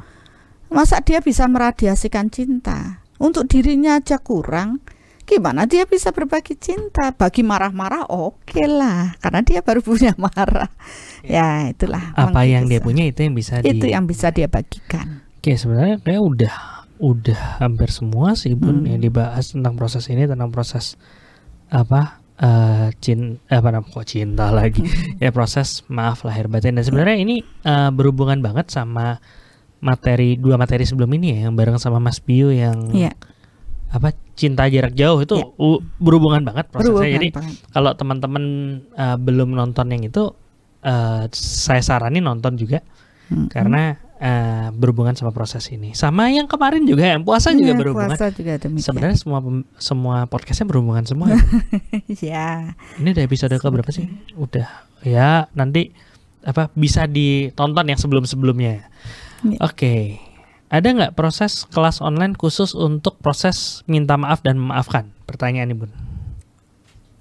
Masa dia bisa meradiasikan cinta? Untuk dirinya aja kurang, gimana dia bisa berbagi cinta? Bagi marah-marah oke lah. Karena dia baru punya marah. Ya itulah Apa yang dia mengkisah. punya itu yang bisa itu di yang bisa dia bagikan. Oke, sebenarnya kayak udah udah hampir semua sih bun Hmm. yang dibahas tentang proses ini tentang proses apa eh cin apa namanya kok cinta *laughs* lagi? *laughs* Ya proses maaf lahir batin. Dan sebenarnya ini eh, berhubungan banget sama materi dua materi sebelum ini ya yang bareng sama Mas Bio yang Iya. Apa cinta jarak jauh itu Iya. u- berhubungan banget prosesnya Berhubungan jadi kalau teman-teman eh, belum nonton yang itu eh, saya saranin nonton juga Mm-mm. karena eh, berhubungan sama proses ini sama yang kemarin juga yang puasa juga Iya, berhubungan puasa juga demikian. sebenarnya semua semua podcastnya berhubungan semua ya. *laughs* ya. ini udah episode ke berapa sih udah ya nanti apa bisa ditonton yang sebelum-sebelumnya Iya. oke ada nggak proses kelas online khusus untuk proses minta maaf dan memaafkan pertanyaan nih bun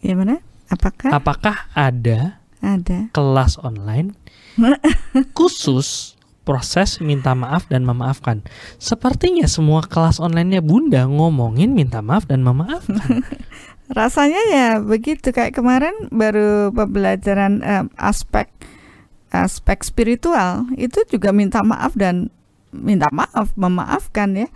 Gimana? Apakah apakah ada ada? kelas online *laughs* khusus proses minta maaf dan memaafkan. Sepertinya semua kelas online-nya Bunda ngomongin minta maaf dan memaafkan. *laughs* Rasanya ya begitu kayak kemarin baru pembelajaran em, aspek aspek spiritual itu juga minta maaf dan minta maaf memaafkan ya.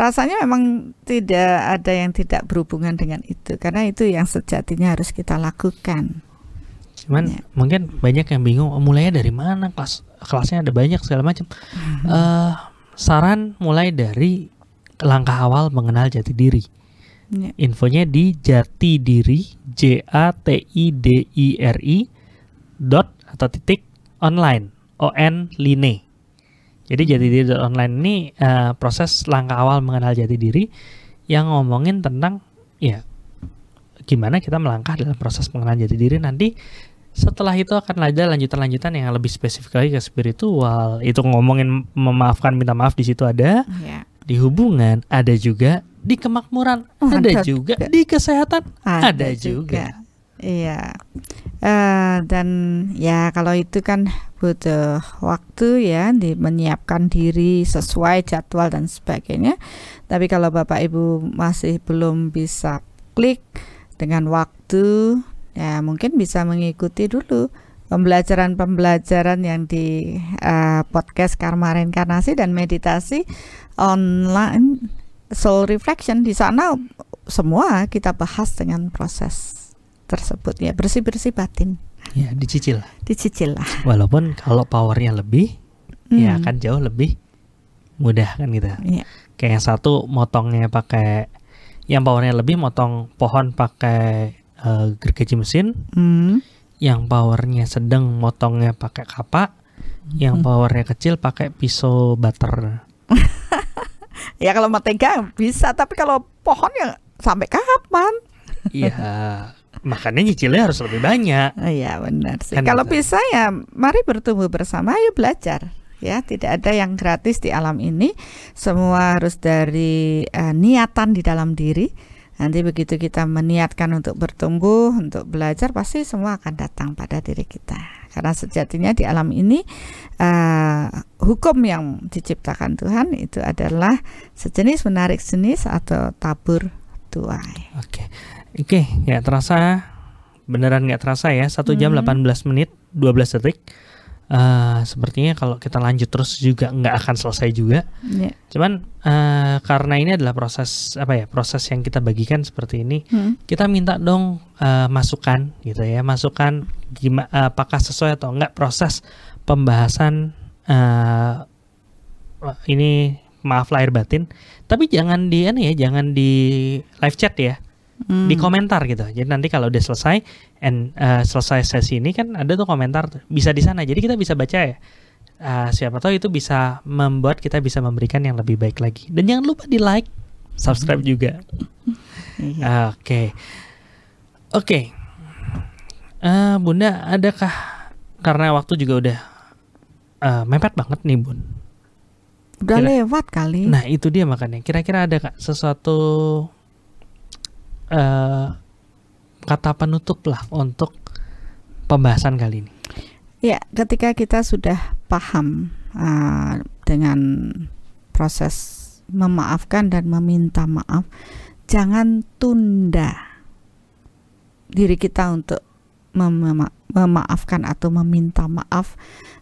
Rasanya memang tidak ada yang tidak berhubungan dengan itu karena itu yang sejatinya harus kita lakukan. Cuman Ya. mungkin banyak yang bingung oh, mulainya dari mana kelas kelasnya ada banyak segala macam. Eh, saran mulai dari langkah awal mengenal jati diri. Ya. Infonya di jati diri J A T I D I R I dot atau titik online O N line. Jadi jati diri online ini eh, proses langkah awal mengenal jati diri yang ngomongin tentang ya gimana kita melangkah dalam proses pengenalan jati diri nanti setelah itu akan ada lanjutan-lanjutan yang lebih spesifik lagi ke spiritual itu ngomongin memaafkan minta maaf di situ ada Ya. di hubungan ada juga di kemakmuran ada ada juga juga. di kesehatan ada, juga. Iya. Eh, dan ya kalau itu kan butuh waktu ya di menyiapkan diri sesuai jadwal dan sebagainya. Tapi kalau Bapak Ibu masih belum bisa klik dengan waktu, ya mungkin bisa mengikuti dulu pembelajaran-pembelajaran yang di eh, podcast Karma Reinkarnasi dan meditasi online soul reflection di sana semua kita bahas dengan proses tersebut. Ya bersih-bersih batin. Ya dicicil. Dicicil lah. Walaupun kalau powernya lebih ya Hmm. akan jauh lebih mudah kan gitu. Iya. kayak yang satu motongnya pakai yang powernya lebih motong pohon pakai eh, gergaji mesin. Hmm. yang powernya sedang motongnya pakai kapak. Yang Hmm. powernya kecil pakai pisau butter. *laughs* Ya kalau mau tega bisa tapi kalau pohon ya sampai kapan? Iya *laughs* makanya nyicilnya harus lebih banyak. Oh, iya benar sih. Kan kalau gitu. bisa ya mari bertumbuh bersama ayo belajar. Ya tidak ada yang gratis di alam ini. Semua harus dari eh, niatan di dalam diri. Nanti begitu kita meniatkan untuk bertumbuh untuk belajar pasti semua akan datang pada diri kita. Karena sejatinya di alam ini eh, hukum yang diciptakan Tuhan itu adalah sejenis menarik jenis atau tabur tuai. Oke, oke, nggak terasa, beneran nggak terasa ya, satu jam Hmm. 18 menit 12 detik. Eh, sepertinya kalau kita lanjut terus juga nggak akan selesai juga. Ya. Cuman eh, karena ini adalah proses apa ya, proses yang kita bagikan seperti ini, Hmm. kita minta dong eh, masukan gitu ya, masukan gimana, apakah sesuai atau enggak proses pembahasan eh, ini maaf lahir batin. Tapi jangan di ini ya, jangan di live chat ya Hmm. di komentar gitu. Jadi nanti kalau udah selesai and uh, selesai sesi ini kan ada tuh komentar tuh. bisa di sana. Jadi kita bisa baca ya. Uh, siapa tahu itu bisa membuat kita bisa memberikan yang lebih baik lagi. Dan jangan lupa di like, subscribe juga. Iya. Oke. Oke. Eh, Bunda, adakah karena waktu juga udah eh, mepet banget nih, Bun. Udah Kira- lewat kali. Nah, itu dia makanya. Kira-kira ada Kak sesuatu eh kata penutup lah untuk pembahasan kali ini. Ya, ketika kita sudah paham uh, dengan proses memaafkan dan meminta maaf, jangan tunda diri kita untuk mema- memaafkan atau meminta maaf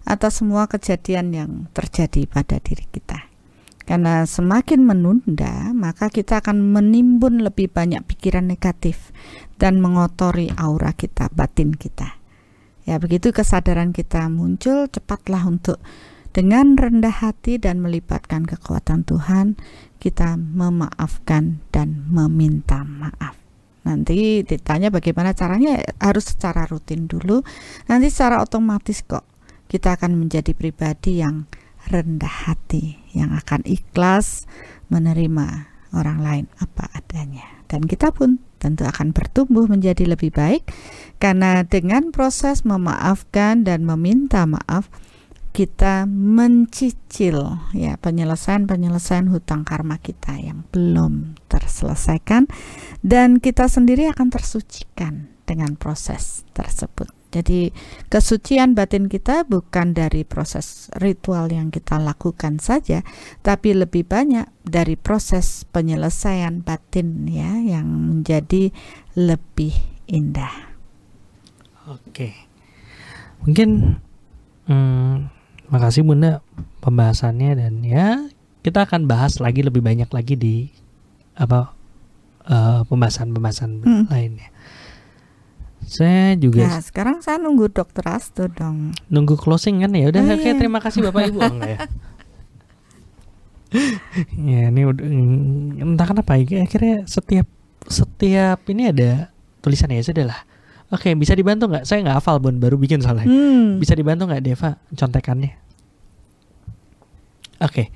atas semua kejadian yang terjadi pada diri kita. Karena semakin menunda, maka kita akan menimbun lebih banyak pikiran negatif dan mengotori aura kita, batin kita. Ya, begitu kesadaran kita muncul, cepatlah untuk dengan rendah hati dan melibatkan kekuatan Tuhan, kita memaafkan dan meminta maaf. Nanti ditanya bagaimana caranya harus secara rutin dulu. Nanti secara otomatis kok kita akan menjadi pribadi yang rendah hati, yang akan ikhlas menerima orang lain apa adanya. Dan kita pun tentu akan bertumbuh menjadi lebih baik karena dengan proses memaafkan dan meminta maaf kita mencicil ya penyelesaian-penyelesaian hutang karma kita yang belum terselesaikan dan kita sendiri akan tersucikan dengan proses tersebut. Jadi kesucian batin kita bukan dari proses ritual yang kita lakukan saja, tapi lebih banyak dari proses penyelesaian batin ya yang menjadi lebih indah. Oke. Mungkin hmm, Makasih Bunda pembahasannya dan ya kita akan bahas lagi lebih banyak lagi di apa uh, pembahasan-pembahasan hmm. lainnya. Saya juga. Ya, sekarang saya nunggu dokter Asto dong. Nunggu closing kan ya. Udah oh, iya. terima kasih Bapak Ibu *laughs* enggak ya. *laughs* ya ini udah entah kenapa ya akhirnya setiap setiap ini ada tulisan ya sudah lah Oke, bisa dibantu nggak? Saya nggak hafal bun, baru bikin soalnya. Hmm. Bisa dibantu nggak Deva contekannya? Oke,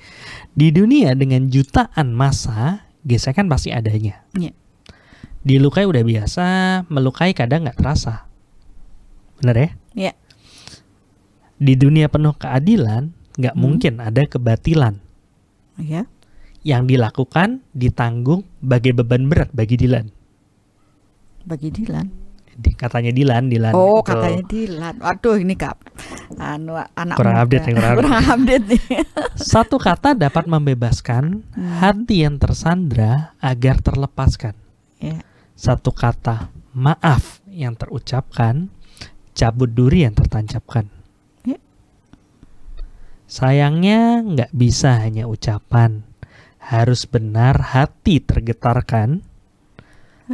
di dunia dengan jutaan masa, gesekan pasti adanya. Yeah. Dilukai udah biasa, melukai kadang nggak terasa. Bener ya? Iya. Yeah. Di dunia penuh keadilan, nggak hmm. mungkin ada kebatilan. Iya. Yeah. Yang dilakukan ditanggung bagai beban berat bagi Dilan. Bagi Dilan katanya Dilan Dilan oh gitu. katanya Dilan waduh ini kap anu anak kurang muda. update nih kurang, kurang update nih satu kata dapat membebaskan hmm. hati yang tersandra agar terlepaskan yeah. Satu kata maaf yang terucapkan cabut duri yang tertancapkan yeah. sayangnya nggak bisa hanya ucapan harus benar hati tergetarkan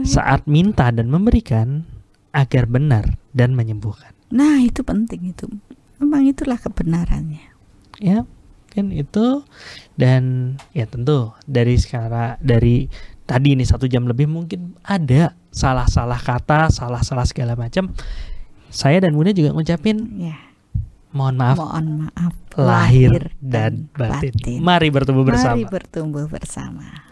saat minta dan memberikan agar benar dan menyembuhkan. Nah, itu penting itu. Memang itulah kebenarannya. Ya, kan itu dan ya tentu dari sekarang dari tadi ini satu jam lebih mungkin ada salah-salah kata, salah-salah segala macam. Saya dan Bunda juga ngucapin ya. Mohon maaf. Mohon maaf lahir dan, dan batin. batin. Mari bertumbuh bersama. Mari bertumbuh bersama.